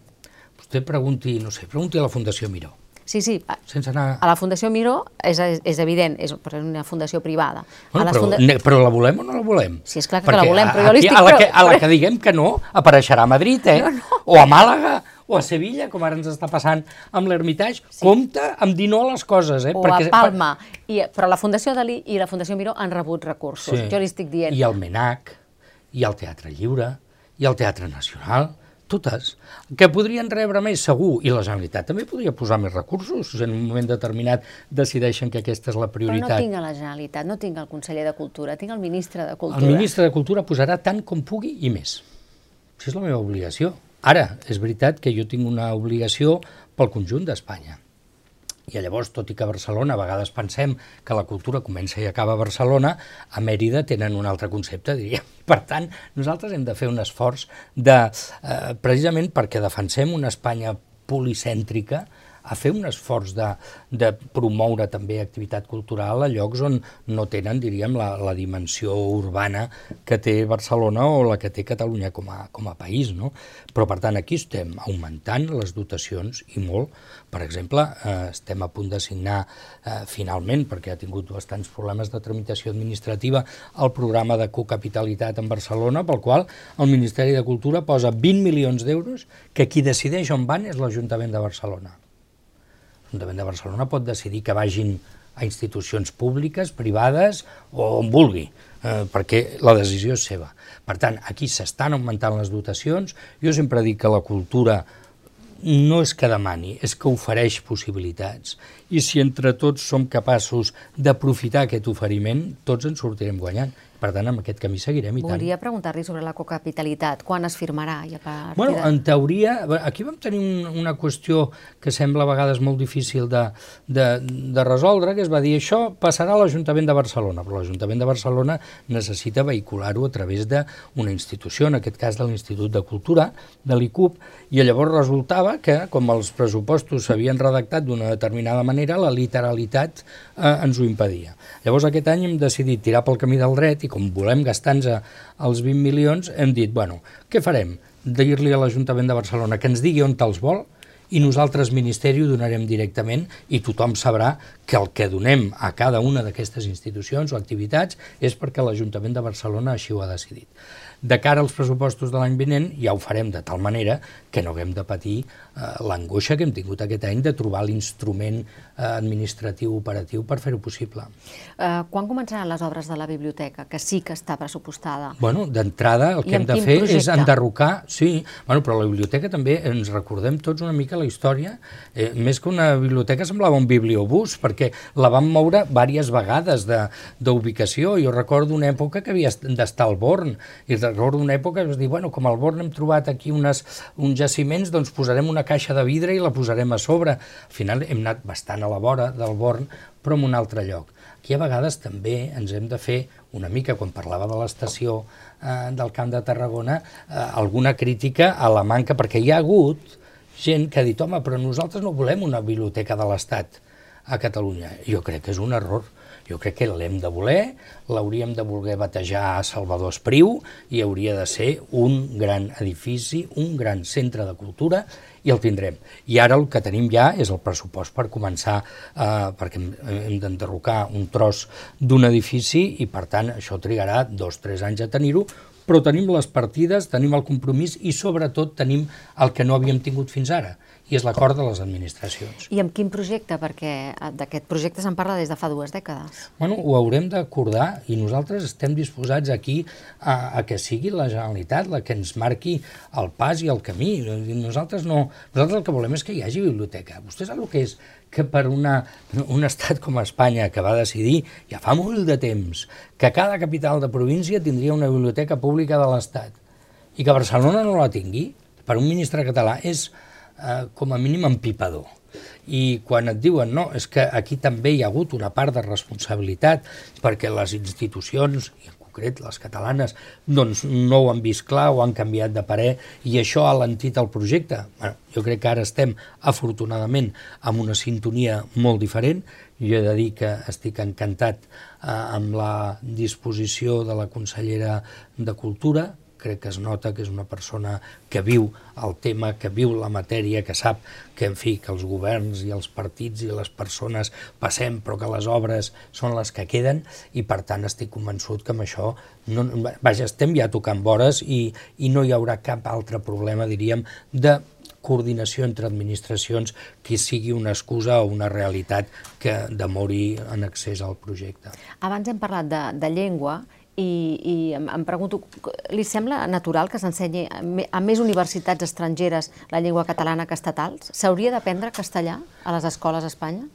Vostè pregunti, no sé, pregunti a la Fundació Miró. Sí, sí. Sense anar... A la Fundació Miró és, és evident, és una fundació privada. Bueno, però, funda... però la volem o no la volem? Sí, és clar que Perquè la volem, però jo li estic... A la, que, a la que diguem que no, apareixerà a Madrid, eh? No, no. O a Màlaga, o a Sevilla, com ara ens està passant amb l'Hermitage. Sí. Compte amb dir no a les coses, eh? O Perquè, a Palma. I, però la Fundació Dalí i la Fundació Miró han rebut recursos. Sí. Jo li estic dient... I el MENAC, i el Teatre Lliure, i el Teatre Nacional totes, que podrien rebre més segur, i la Generalitat també podria posar més recursos, si en un moment determinat decideixen que aquesta és la prioritat. Però no tinc a la Generalitat, no tinc el conseller de Cultura, tinc el ministre de Cultura. El ministre de Cultura posarà tant com pugui i més. Això és la meva obligació. Ara, és veritat que jo tinc una obligació pel conjunt d'Espanya. I llavors, tot i que a Barcelona a vegades pensem que la cultura comença i acaba a Barcelona, a Mèrida tenen un altre concepte, diríem. Per tant, nosaltres hem de fer un esforç de, eh, precisament perquè defensem una Espanya policèntrica, a fer un esforç de, de promoure també activitat cultural a llocs on no tenen, diríem, la, la dimensió urbana que té Barcelona o la que té Catalunya com a, com a país, no? Però, per tant, aquí estem augmentant les dotacions i molt. Per exemple, eh, estem a punt de signar eh, finalment, perquè ha tingut bastants problemes de tramitació administrativa, el programa de cocapitalitat en Barcelona, pel qual el Ministeri de Cultura posa 20 milions d'euros que qui decideix on van és l'Ajuntament de Barcelona l'Ajuntament de Barcelona pot decidir que vagin a institucions públiques, privades o on vulgui, eh, perquè la decisió és seva. Per tant, aquí s'estan augmentant les dotacions. Jo sempre dic que la cultura no és que demani, és que ofereix possibilitats. I si entre tots som capaços d'aprofitar aquest oferiment, tots ens sortirem guanyant. Per tant, amb aquest camí seguirem i tant. Volia preguntar-li sobre la cocapitalitat. Quan es firmarà? I a bueno, de... en teoria, aquí vam tenir un, una qüestió que sembla a vegades molt difícil de, de, de resoldre, que es va dir això passarà a l'Ajuntament de Barcelona, però l'Ajuntament de Barcelona necessita vehicular-ho a través d'una institució, en aquest cas de l'Institut de Cultura, de l'ICUP, i llavors resultava que, com els pressupostos s'havien redactat d'una determinada manera, la literalitat eh, ens ho impedia. Llavors aquest any hem decidit tirar pel camí del dret i com volem gastar-nos els 20 milions, hem dit, bueno, què farem? Dir-li a l'Ajuntament de Barcelona que ens digui on te'ls vol i nosaltres, Ministeri, ho donarem directament i tothom sabrà que el que donem a cada una d'aquestes institucions o activitats és perquè l'Ajuntament de Barcelona així ho ha decidit. De cara als pressupostos de l'any vinent ja ho farem de tal manera que no haguem de patir eh, l'angoixa que hem tingut aquest any de trobar l'instrument eh, administratiu operatiu per fer-ho possible. Uh, quan començaran les obres de la biblioteca, que sí que està pressupostada? Bueno, d'entrada el que hem de fer projecte? és enderrocar, sí, bueno, però la biblioteca també ens recordem tots una mica la història, eh, més que una biblioteca semblava un bibliobús, perquè la vam moure diverses vegades d'ubicació. Jo recordo una època que havia d'estar al Born, i recordo una època que es dir, bueno, com al Born hem trobat aquí unes, uns jaciments, doncs posarem una caixa de vidre i la posarem a sobre. Al final hem anat bastant a la vora del Born, però en un altre lloc. Aquí a vegades també ens hem de fer una mica, quan parlava de l'estació eh, del Camp de Tarragona, eh, alguna crítica a la manca, perquè hi ha hagut gent que ha dit, home, però nosaltres no volem una biblioteca de l'Estat a Catalunya. Jo crec que és un error jo crec que l'hem de voler, l'hauríem de voler batejar a Salvador Espriu i hauria de ser un gran edifici, un gran centre de cultura i el tindrem. I ara el que tenim ja és el pressupost per començar, eh, perquè hem, hem d'enderrocar un tros d'un edifici i per tant això trigarà dos o tres anys a tenir-ho, però tenim les partides, tenim el compromís i sobretot tenim el que no havíem tingut fins ara, i és l'acord de les administracions. I amb quin projecte? Perquè eh, d'aquest projecte se'n parla des de fa dues dècades. Bueno, ho haurem d'acordar i nosaltres estem disposats aquí a, a que sigui la Generalitat la que ens marqui el pas i el camí. Nosaltres no, nosaltres el que volem és que hi hagi biblioteca. Vostè sap el que és que per una, un estat com Espanya que va decidir ja fa molt de temps que cada capital de província tindria una biblioteca pública de l'Estat i que Barcelona no la tingui, per un ministre català és eh, com a mínim empipador. I quan et diuen, no, és que aquí també hi ha hagut una part de responsabilitat perquè les institucions, i en concret les catalanes, doncs no ho han vist clar o han canviat de parer i això ha lentit el projecte. Bueno, jo crec que ara estem, afortunadament, amb una sintonia molt diferent. Jo he de dir que estic encantat eh, amb la disposició de la consellera de Cultura, crec que es nota que és una persona que viu el tema, que viu la matèria, que sap que, en fi, que els governs i els partits i les persones passem, però que les obres són les que queden, i per tant estic convençut que amb això, no, vaja, estem ja tocant vores i, i no hi haurà cap altre problema, diríem, de coordinació entre administracions que sigui una excusa o una realitat que demori en accés al projecte. Abans hem parlat de, de llengua i, i em, em pregunto, li sembla natural que s'ensenyi a més universitats estrangeres la llengua catalana que estatals? S'hauria d'aprendre castellà a les escoles a Espanya?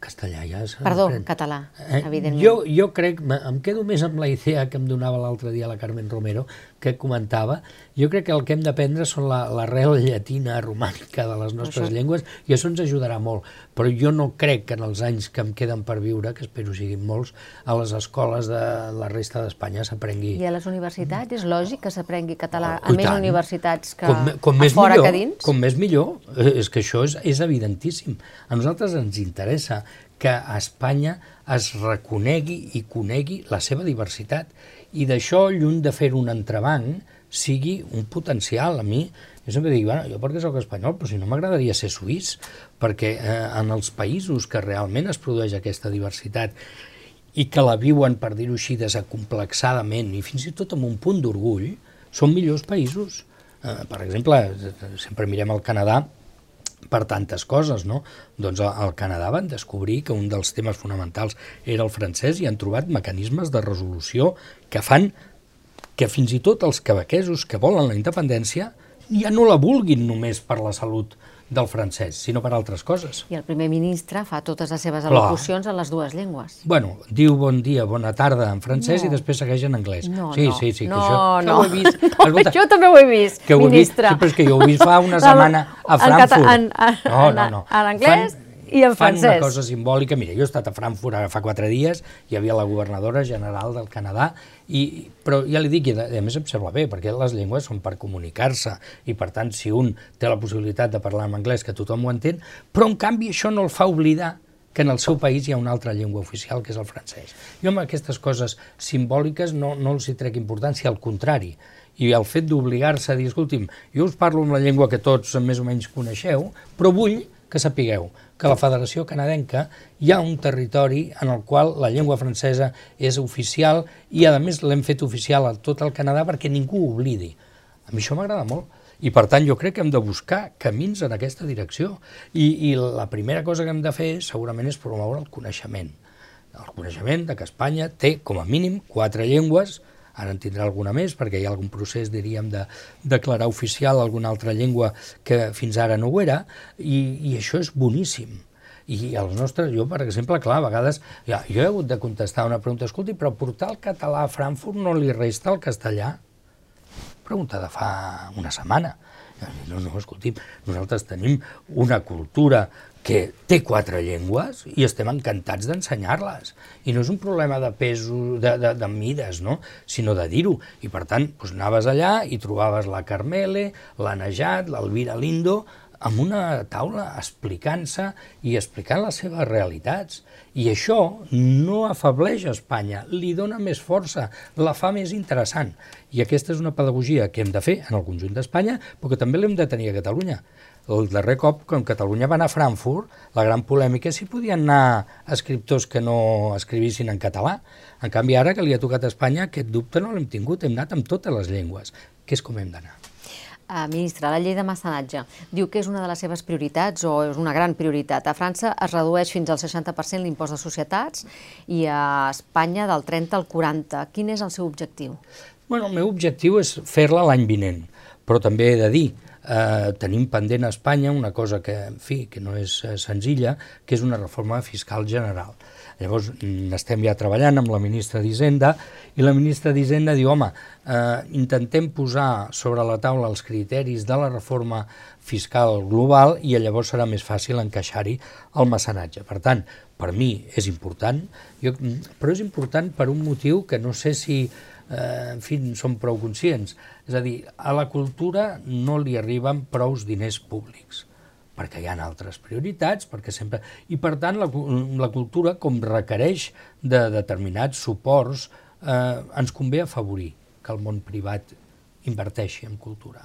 Castellà ja. Perdó, català, eh, evidentment. Jo, jo crec, em quedo més amb la idea que em donava l'altre dia la Carmen Romero, que comentava, jo crec que el que hem d'aprendre són l'arrel la, llatina, romànica de les nostres això... llengües, i això ens ajudarà molt. Però jo no crec que en els anys que em queden per viure, que espero siguin molts, a les escoles de la resta d'Espanya s'aprengui... I a les universitats és lògic que s'aprengui català oh, a més tant. universitats que com, com a fora millor, que dins? Com més millor, eh, és que això és, és evidentíssim. A nosaltres ens interessa que a Espanya es reconegui i conegui la seva diversitat i d'això, lluny de fer un entrebanc, sigui un potencial. A mi, jo sempre dic, bueno, jo perquè sóc espanyol, però si no m'agradaria ser suís, perquè eh, en els països que realment es produeix aquesta diversitat i que la viuen, per dir-ho així, desacomplexadament i fins i tot amb un punt d'orgull, són millors països. Eh, per exemple, sempre mirem el Canadà, per tantes coses, no? Doncs al Canadà van descobrir que un dels temes fonamentals era el francès i han trobat mecanismes de resolució que fan que fins i tot els quebequesos que volen la independència ja no la vulguin només per la salut del francès, sinó per altres coses. I el primer ministre fa totes les seves al·locucions en les dues llengües. Bueno, diu bon dia, bona tarda en francès no. i després segueix en anglès. No, sí, no, sí, sí, no, que això, no. que ho he vist. No, Escolta, jo també ho he vist, que ho ministre. He vist, sí, però és que jo ho he vist fa una setmana a Frankfurt. En, en, no, no, no. En anglès Fan, i en fan francès. una cosa simbòlica. Mira, jo he estat a Frankfurt ara fa quatre dies, hi havia la governadora general del Canadà, i, però ja li dic, i a, més em sembla bé, perquè les llengües són per comunicar-se, i per tant, si un té la possibilitat de parlar en anglès, que tothom ho entén, però en canvi això no el fa oblidar que en el seu país hi ha una altra llengua oficial, que és el francès. Jo amb aquestes coses simbòliques no, no els hi trec importància, al contrari, i el fet d'obligar-se a dir, escolti'm, jo us parlo amb la llengua que tots més o menys coneixeu, però vull que sapigueu que la Federació Canadenca hi ha un territori en el qual la llengua francesa és oficial i a més l'hem fet oficial a tot el Canadà perquè ningú ho oblidi. A mi això m'agrada molt i per tant jo crec que hem de buscar camins en aquesta direcció i, i la primera cosa que hem de fer segurament és promoure el coneixement. El coneixement de que Espanya té com a mínim quatre llengües ara en tindrà alguna més, perquè hi ha algun procés, diríem, de declarar oficial alguna altra llengua que fins ara no ho era, i, i això és boníssim. I els nostres, jo, per exemple, clar, a vegades, ja, jo he hagut de contestar una pregunta, escolti, però portar el català a Frankfurt no li resta el castellà? Pregunta de fa una setmana. No, no, escolti'm, nosaltres tenim una cultura que té quatre llengües i estem encantats d'ensenyar-les. I no és un problema de pesos, de, de, de mides, no? sinó de dir-ho. I per tant, doncs anaves allà i trobaves la Carmele, la Najat, l'Alvira Lindo, amb una taula explicant-se i explicant les seves realitats. I això no afableix Espanya, li dona més força, la fa més interessant. I aquesta és una pedagogia que hem de fer en el conjunt d'Espanya, però que també l'hem de tenir a Catalunya el darrer cop, quan Catalunya va anar a Frankfurt, la gran polèmica és si podien anar escriptors que no escrivissin en català. En canvi, ara que li ha tocat a Espanya, aquest dubte no l'hem tingut, hem anat amb totes les llengües, que és com hem d'anar. Uh, ministre, la llei de mecenatge diu que és una de les seves prioritats o és una gran prioritat. A França es redueix fins al 60% l'impost de societats i a Espanya del 30 al 40. Quin és el seu objectiu? Bueno, el meu objectiu és fer-la l'any vinent, però també he de dir eh, tenim pendent a Espanya una cosa que, en fi, que no és eh, senzilla, que és una reforma fiscal general. Llavors, estem ja treballant amb la ministra d'Hisenda i la ministra d'Hisenda diu, home, eh, intentem posar sobre la taula els criteris de la reforma fiscal global i llavors serà més fàcil encaixar-hi el mecenatge. Per tant, per mi és important, jo, però és important per un motiu que no sé si eh, en fi, som prou conscients. És a dir, a la cultura no li arriben prous diners públics perquè hi ha altres prioritats, perquè sempre... I per tant la, la cultura, com requereix de determinats suports, eh, ens convé afavorir que el món privat inverteixi en cultura.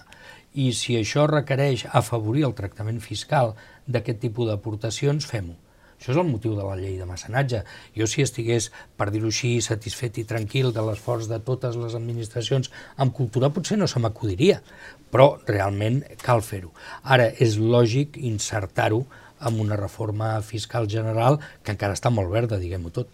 I si això requereix afavorir el tractament fiscal d'aquest tipus d'aportacions, fem-ho. Això és el motiu de la llei de mecenatge. Jo si estigués, per dir-ho així, satisfet i tranquil de l'esforç de totes les administracions amb cultura, potser no se m'acudiria, però realment cal fer-ho. Ara, és lògic insertar-ho amb una reforma fiscal general que encara està molt verda, diguem-ho tot.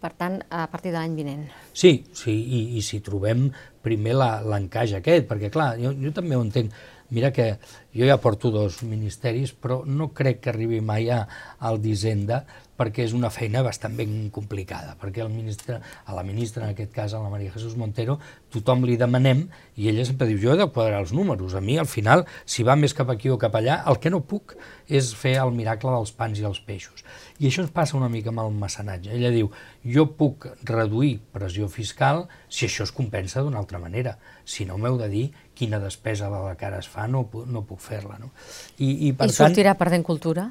Per tant, a partir de l'any vinent. Sí, sí i, i si trobem primer l'encaix aquest, perquè clar, jo, jo també ho entenc, Mira que jo ja porto dos ministeris, però no crec que arribi mai a, al d'Hisenda perquè és una feina bastant ben complicada, perquè el ministre, a la ministra, en aquest cas, a la Maria Jesús Montero, tothom li demanem i ella sempre diu, jo he de quadrar els números, a mi al final, si va més cap aquí o cap allà, el que no puc és fer el miracle dels pans i els peixos. I això ens passa una mica amb el mecenatge. Ella diu, jo puc reduir pressió fiscal si això es compensa d'una altra manera, si no m'heu de dir quina despesa de la cara es fa, no, no puc fer-la. No? I, i, per I sortirà tant, perdent cultura?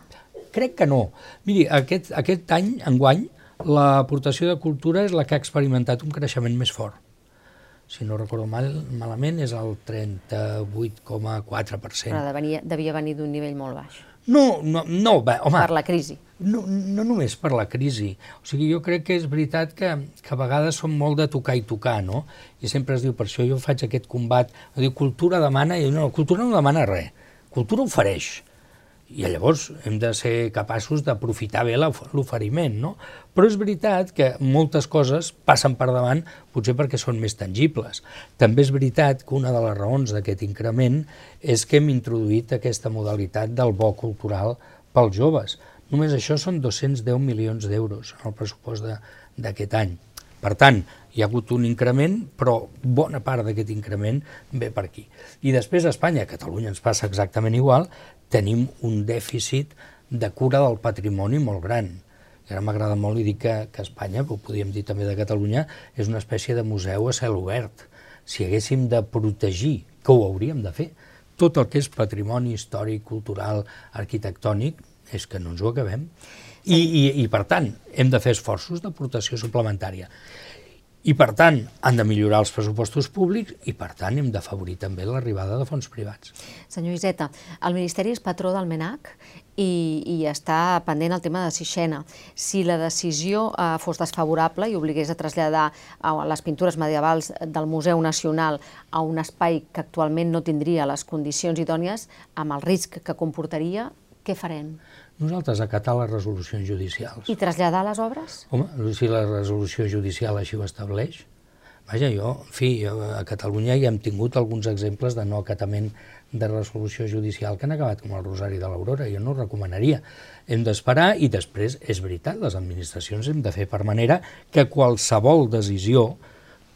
Crec que no. Miri, aquest, aquest any, enguany, l'aportació de cultura és la que ha experimentat un creixement més fort. Si no recordo mal, malament, és el 38,4%. Però devia, devia venir d'un nivell molt baix. No, no, no va, home... Per la crisi. No, no només per la crisi. O sigui, jo crec que és veritat que, que a vegades som molt de tocar i tocar, no? I sempre es diu, per això jo faig aquest combat, diu, cultura demana, i no, cultura no demana res, cultura ofereix i llavors hem de ser capaços d'aprofitar bé l'oferiment, no? Però és veritat que moltes coses passen per davant potser perquè són més tangibles. També és veritat que una de les raons d'aquest increment és que hem introduït aquesta modalitat del bo cultural pels joves. Només això són 210 milions d'euros en el pressupost d'aquest any. Per tant, hi ha hagut un increment, però bona part d'aquest increment ve per aquí. I després a Espanya, a Catalunya ens passa exactament igual, tenim un dèficit de cura del patrimoni molt gran. I ara m'agrada molt i dir que, que Espanya, però podríem dir també de Catalunya, és una espècie de museu a cel obert. Si haguéssim de protegir, que ho hauríem de fer, tot el que és patrimoni històric, cultural, arquitectònic, és que no ens ho acabem. I, i, i per tant, hem de fer esforços d'aportació suplementària. I, per tant, han de millorar els pressupostos públics i, per tant, hem d'afavorir també l'arribada de fons privats. Senyor Iseta, el Ministeri és patró del MENAC i, i està pendent el tema de Sixena. Si la decisió eh, fos desfavorable i obligués a traslladar a les pintures medievals del Museu Nacional a un espai que actualment no tindria les condicions idònies, amb el risc que comportaria, què farem? Nosaltres acatar les resolucions judicials. I traslladar les obres? Home, si la resolució judicial així ho estableix. Vaja, jo, en fi, a Catalunya ja hem tingut alguns exemples de no acatament de resolució judicial que han acabat com el Rosari de l'Aurora, jo no ho recomanaria. Hem d'esperar i després, és veritat, les administracions hem de fer per manera que qualsevol decisió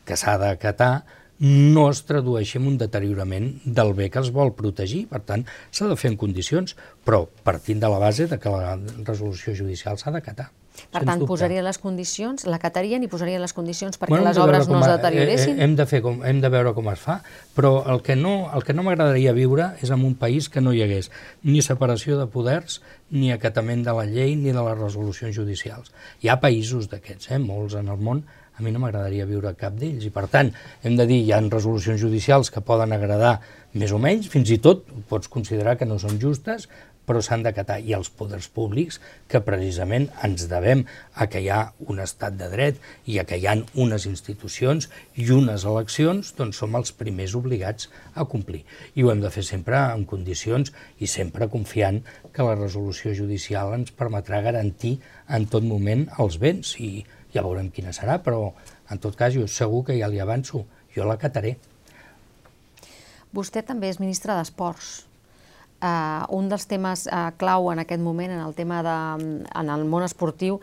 que s'ha d'acatar no es tradueixi en un deteriorament del bé que es vol protegir. Per tant, s'ha de fer en condicions, però partint de la base de que la resolució judicial s'ha d'acatar. Per tant, dubte. posaria les condicions, l'acatarien i posarien les condicions perquè bueno, les obres no es deterioressin? Eh, hem, de fer com, hem de veure com es fa, però el que no, el que no m'agradaria viure és en un país que no hi hagués ni separació de poders, ni acatament de la llei, ni de les resolucions judicials. Hi ha països d'aquests, eh, molts en el món, a mi no m'agradaria viure cap d'ells i per tant hem de dir hi ha resolucions judicials que poden agradar més o menys, fins i tot pots considerar que no són justes, però s'han d'acatar i els poders públics que precisament ens devem a que hi ha un estat de dret i a que hi ha unes institucions i unes eleccions, doncs som els primers obligats a complir. I ho hem de fer sempre en condicions i sempre confiant que la resolució judicial ens permetrà garantir en tot moment els béns i ja veurem quina serà, però en tot cas jo segur que ja li avanço, jo la cataré. Vostè també és ministre d'Esports. Uh, un dels temes uh, clau en aquest moment, en el tema de, en el món esportiu,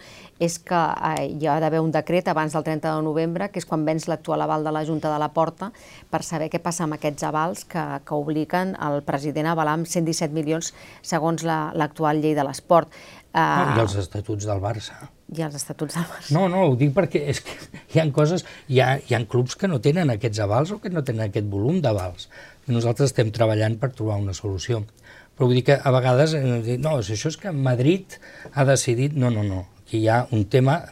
és que uh, hi ha d'haver un decret abans del 30 de novembre, que és quan vens l'actual aval de la Junta de la Porta, per saber què passa amb aquests avals que, que obliguen el president a avalar amb 117 milions segons l'actual la, llei de l'esport. Uh, I els estatuts del Barça i els estatuts del Barça. No, no, ho dic perquè és que hi ha coses, hi ha, hi ha clubs que no tenen aquests avals o que no tenen aquest volum d'avals. Nosaltres estem treballant per trobar una solució. Però vull dir que a vegades, eh, no, això és que Madrid ha decidit... No, no, no, aquí hi ha un tema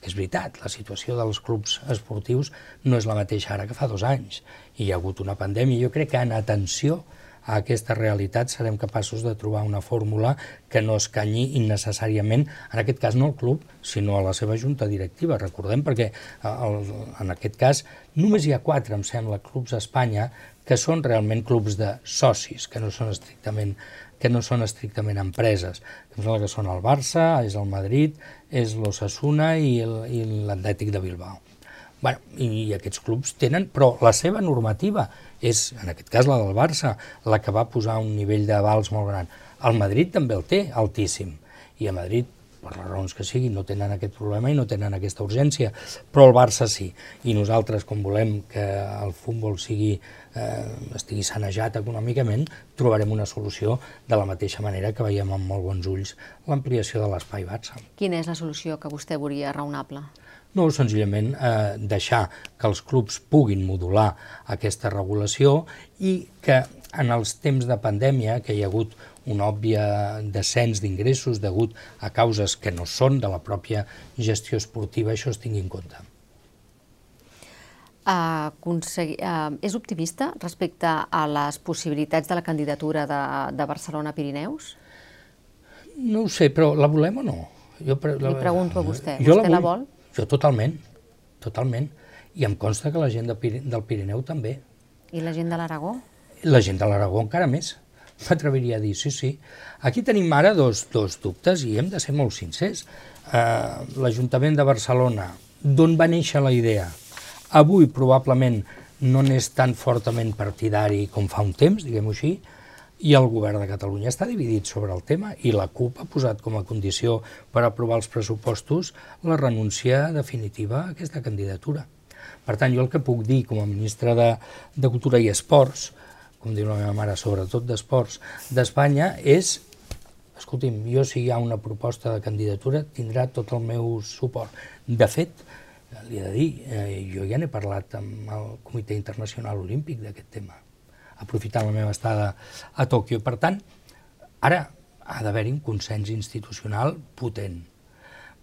que és veritat, la situació dels clubs esportius no és la mateixa ara que fa dos anys. Hi ha hagut una pandèmia. Jo crec que en atenció a aquesta realitat serem capaços de trobar una fórmula que no escanyi innecessàriament, en aquest cas no al club, sinó a la seva junta directiva. Recordem perquè el, en aquest cas només hi ha quatre, em sembla, clubs a Espanya que són realment clubs de socis, que no són estrictament que no són estrictament empreses. Em sembla que són el Barça, és el Madrid, és l'Ossassuna i l'Atlètic de Bilbao. Bueno, i aquests clubs tenen, però la seva normativa és, en aquest cas la del Barça, la que va posar un nivell d'avals molt gran. El Madrid també el té, altíssim, i a Madrid, per les raons que sigui, no tenen aquest problema i no tenen aquesta urgència, però el Barça sí. I nosaltres, com volem que el futbol sigui, eh, estigui sanejat econòmicament, trobarem una solució de la mateixa manera que veiem amb molt bons ulls l'ampliació de l'espai Barça. Quina és la solució que vostè veuria raonable? No, senzillament eh, deixar que els clubs puguin modular aquesta regulació i que en els temps de pandèmia, que hi ha hagut un òbvia descens d'ingressos degut a causes que no són de la pròpia gestió esportiva, això es tingui en compte. Uh, uh, és optimista respecte a les possibilitats de la candidatura de, de Barcelona-Pirineus? No ho sé, però la volem o no? Jo, la, Li pregunto a vostè, jo vostè la, vull, la vol? Jo totalment, totalment. I em consta que la gent de, del Pirineu també. I la gent de l'Aragó? La gent de l'Aragó encara més. M'atreviria a dir, sí, sí. Aquí tenim ara dos, dos dubtes i hem de ser molt sincers. Uh, L'Ajuntament de Barcelona, d'on va néixer la idea? Avui probablement no n'és tan fortament partidari com fa un temps, diguem-ho així, i el govern de Catalunya està dividit sobre el tema i la CUP ha posat com a condició per aprovar els pressupostos la renúncia definitiva a aquesta candidatura. Per tant, jo el que puc dir com a ministre de, de Cultura i Esports, com diu la meva mare, sobretot d'Esports, d'Espanya, és escolti'm, jo si hi ha una proposta de candidatura tindrà tot el meu suport. De fet, li he de dir, eh, jo ja n'he parlat amb el Comitè Internacional Olímpic d'aquest tema aprofitant la meva estada a Tòquio. Per tant, ara ha d'haver-hi un consens institucional potent,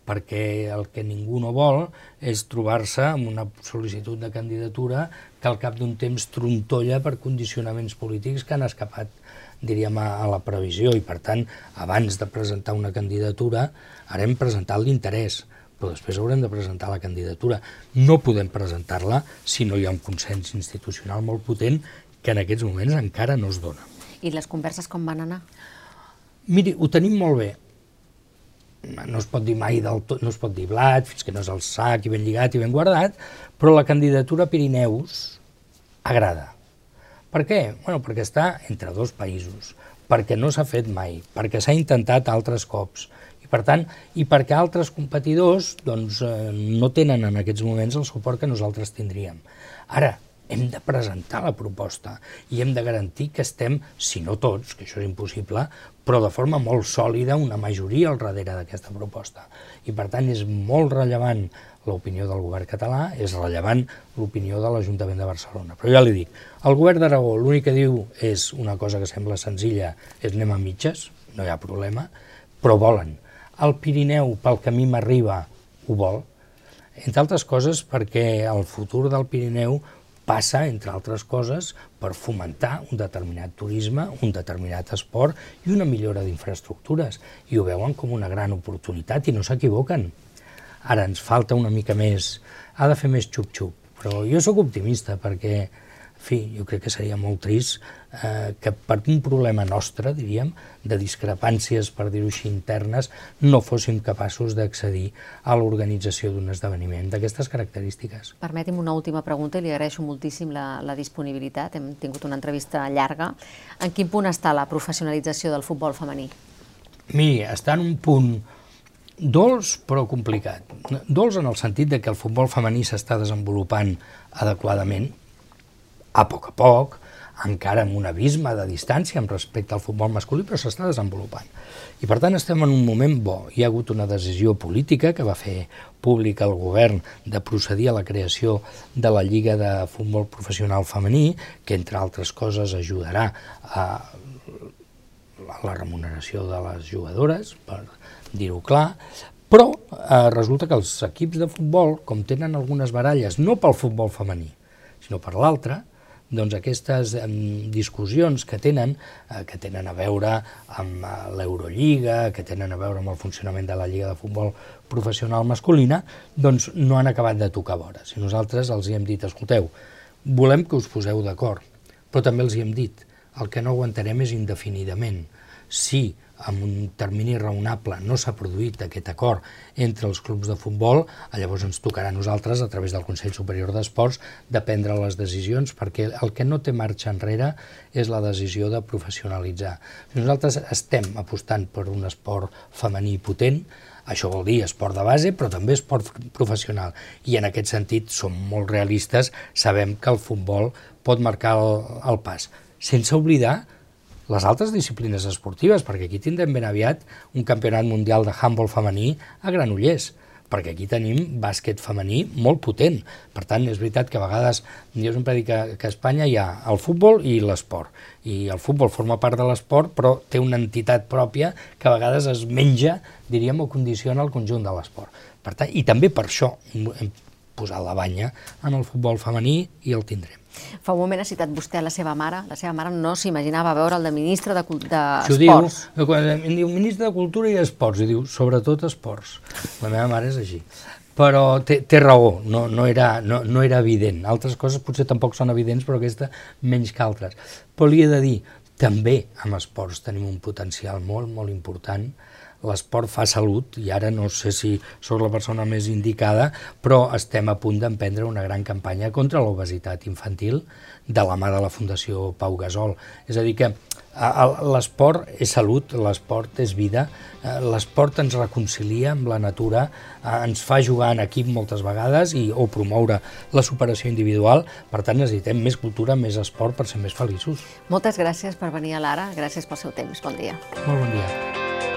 perquè el que ningú no vol és trobar-se amb una sol·licitud de candidatura que al cap d'un temps trontolla per condicionaments polítics que han escapat diríem, a, la previsió i, per tant, abans de presentar una candidatura, ara hem presentat l'interès, però després haurem de presentar la candidatura. No podem presentar-la si no hi ha un consens institucional molt potent que en aquests moments encara no es dona. I les converses com van anar? Miri, ho tenim molt bé. No es pot dir mai del tot, no es pot dir blat, fins que no és el sac i ben lligat i ben guardat, però la candidatura a Pirineus agrada. Per què? Bueno, perquè està entre dos països, perquè no s'ha fet mai, perquè s'ha intentat altres cops, i per tant, i perquè altres competidors doncs, eh, no tenen en aquests moments el suport que nosaltres tindríem. Ara, hem de presentar la proposta i hem de garantir que estem, si no tots, que això és impossible, però de forma molt sòlida, una majoria al darrere d'aquesta proposta. I per tant és molt rellevant l'opinió del govern català, és rellevant l'opinió de l'Ajuntament de Barcelona. Però ja li dic, el govern d'Aragó l'únic que diu és una cosa que sembla senzilla, és anem a mitges, no hi ha problema, però volen. El Pirineu, pel camí m'arriba, ho vol, entre altres coses perquè el futur del Pirineu passa, entre altres coses, per fomentar un determinat turisme, un determinat esport i una millora d'infraestructures. I ho veuen com una gran oportunitat i no s'equivoquen. Ara ens falta una mica més, ha de fer més xup-xup, però jo sóc optimista perquè fi, jo crec que seria molt trist eh, que per un problema nostre, diríem, de discrepàncies, per dir-ho així, internes, no fóssim capaços d'accedir a l'organització d'un esdeveniment d'aquestes característiques. Permeti'm una última pregunta i li agraeixo moltíssim la, la disponibilitat. Hem tingut una entrevista llarga. En quin punt està la professionalització del futbol femení? Miri, està en un punt dolç però complicat. Dolç en el sentit de que el futbol femení s'està desenvolupant adequadament, a poc a poc, encara amb un abisme de distància amb respecte al futbol masculí, però s'està desenvolupant. I per tant estem en un moment bo. Hi ha hagut una decisió política que va fer pública el govern de procedir a la creació de la Lliga de Futbol Professional Femení, que entre altres coses ajudarà a la remuneració de les jugadores, per dir-ho clar, Però eh, resulta que els equips de futbol, com tenen algunes baralles, no pel futbol femení, sinó per l'altre, doncs aquestes discussions que tenen, eh, que tenen a veure amb eh, l'Eurolliga, que tenen a veure amb el funcionament de la Lliga de Futbol Professional Masculina, doncs no han acabat de tocar vora. Si nosaltres els hi hem dit, escolteu, volem que us poseu d'acord, però també els hi hem dit, el que no aguantarem és indefinidament. Si en un termini raonable no s'ha produït aquest acord entre els clubs de futbol, llavors ens tocarà a nosaltres, a través del Consell Superior d'Esports, de prendre les decisions, perquè el que no té marxa enrere és la decisió de professionalitzar. Nosaltres estem apostant per un esport femení potent, això vol dir esport de base, però també esport professional. I en aquest sentit som molt realistes, sabem que el futbol pot marcar el, el pas. Sense oblidar les altres disciplines esportives, perquè aquí tindrem ben aviat un campionat mundial de handball femení a Granollers, perquè aquí tenim bàsquet femení molt potent. Per tant, és veritat que a vegades, jo sempre dic que, que a Espanya hi ha el futbol i l'esport. I el futbol forma part de l'esport, però té una entitat pròpia que a vegades es menja, diríem, o condiciona el conjunt de l'esport. Per tant, I també per això hem posat la banya en el futbol femení i el tindrem. Fa un moment ha citat vostè la seva mare. La seva mare no s'imaginava veure el de ministre d'Esports. De, diu, quan em diu ministre de Cultura i Esports, i diu sobretot esports. La meva mare és així. Però té, té raó, no, no, era, no, no era evident. Altres coses potser tampoc són evidents, però aquesta menys que altres. Però li he de dir, també amb esports tenim un potencial molt, molt important l'esport fa salut i ara no sé si sóc la persona més indicada, però estem a punt d'emprendre una gran campanya contra l'obesitat infantil de la mà de la Fundació Pau Gasol. És a dir que l'esport és salut, l'esport és vida, eh, l'esport ens reconcilia amb la natura, eh, ens fa jugar en equip moltes vegades i, o promoure la superació individual, per tant necessitem més cultura, més esport per ser més feliços. Moltes gràcies per venir a l'Ara, gràcies pel seu temps, bon dia. Molt bon dia.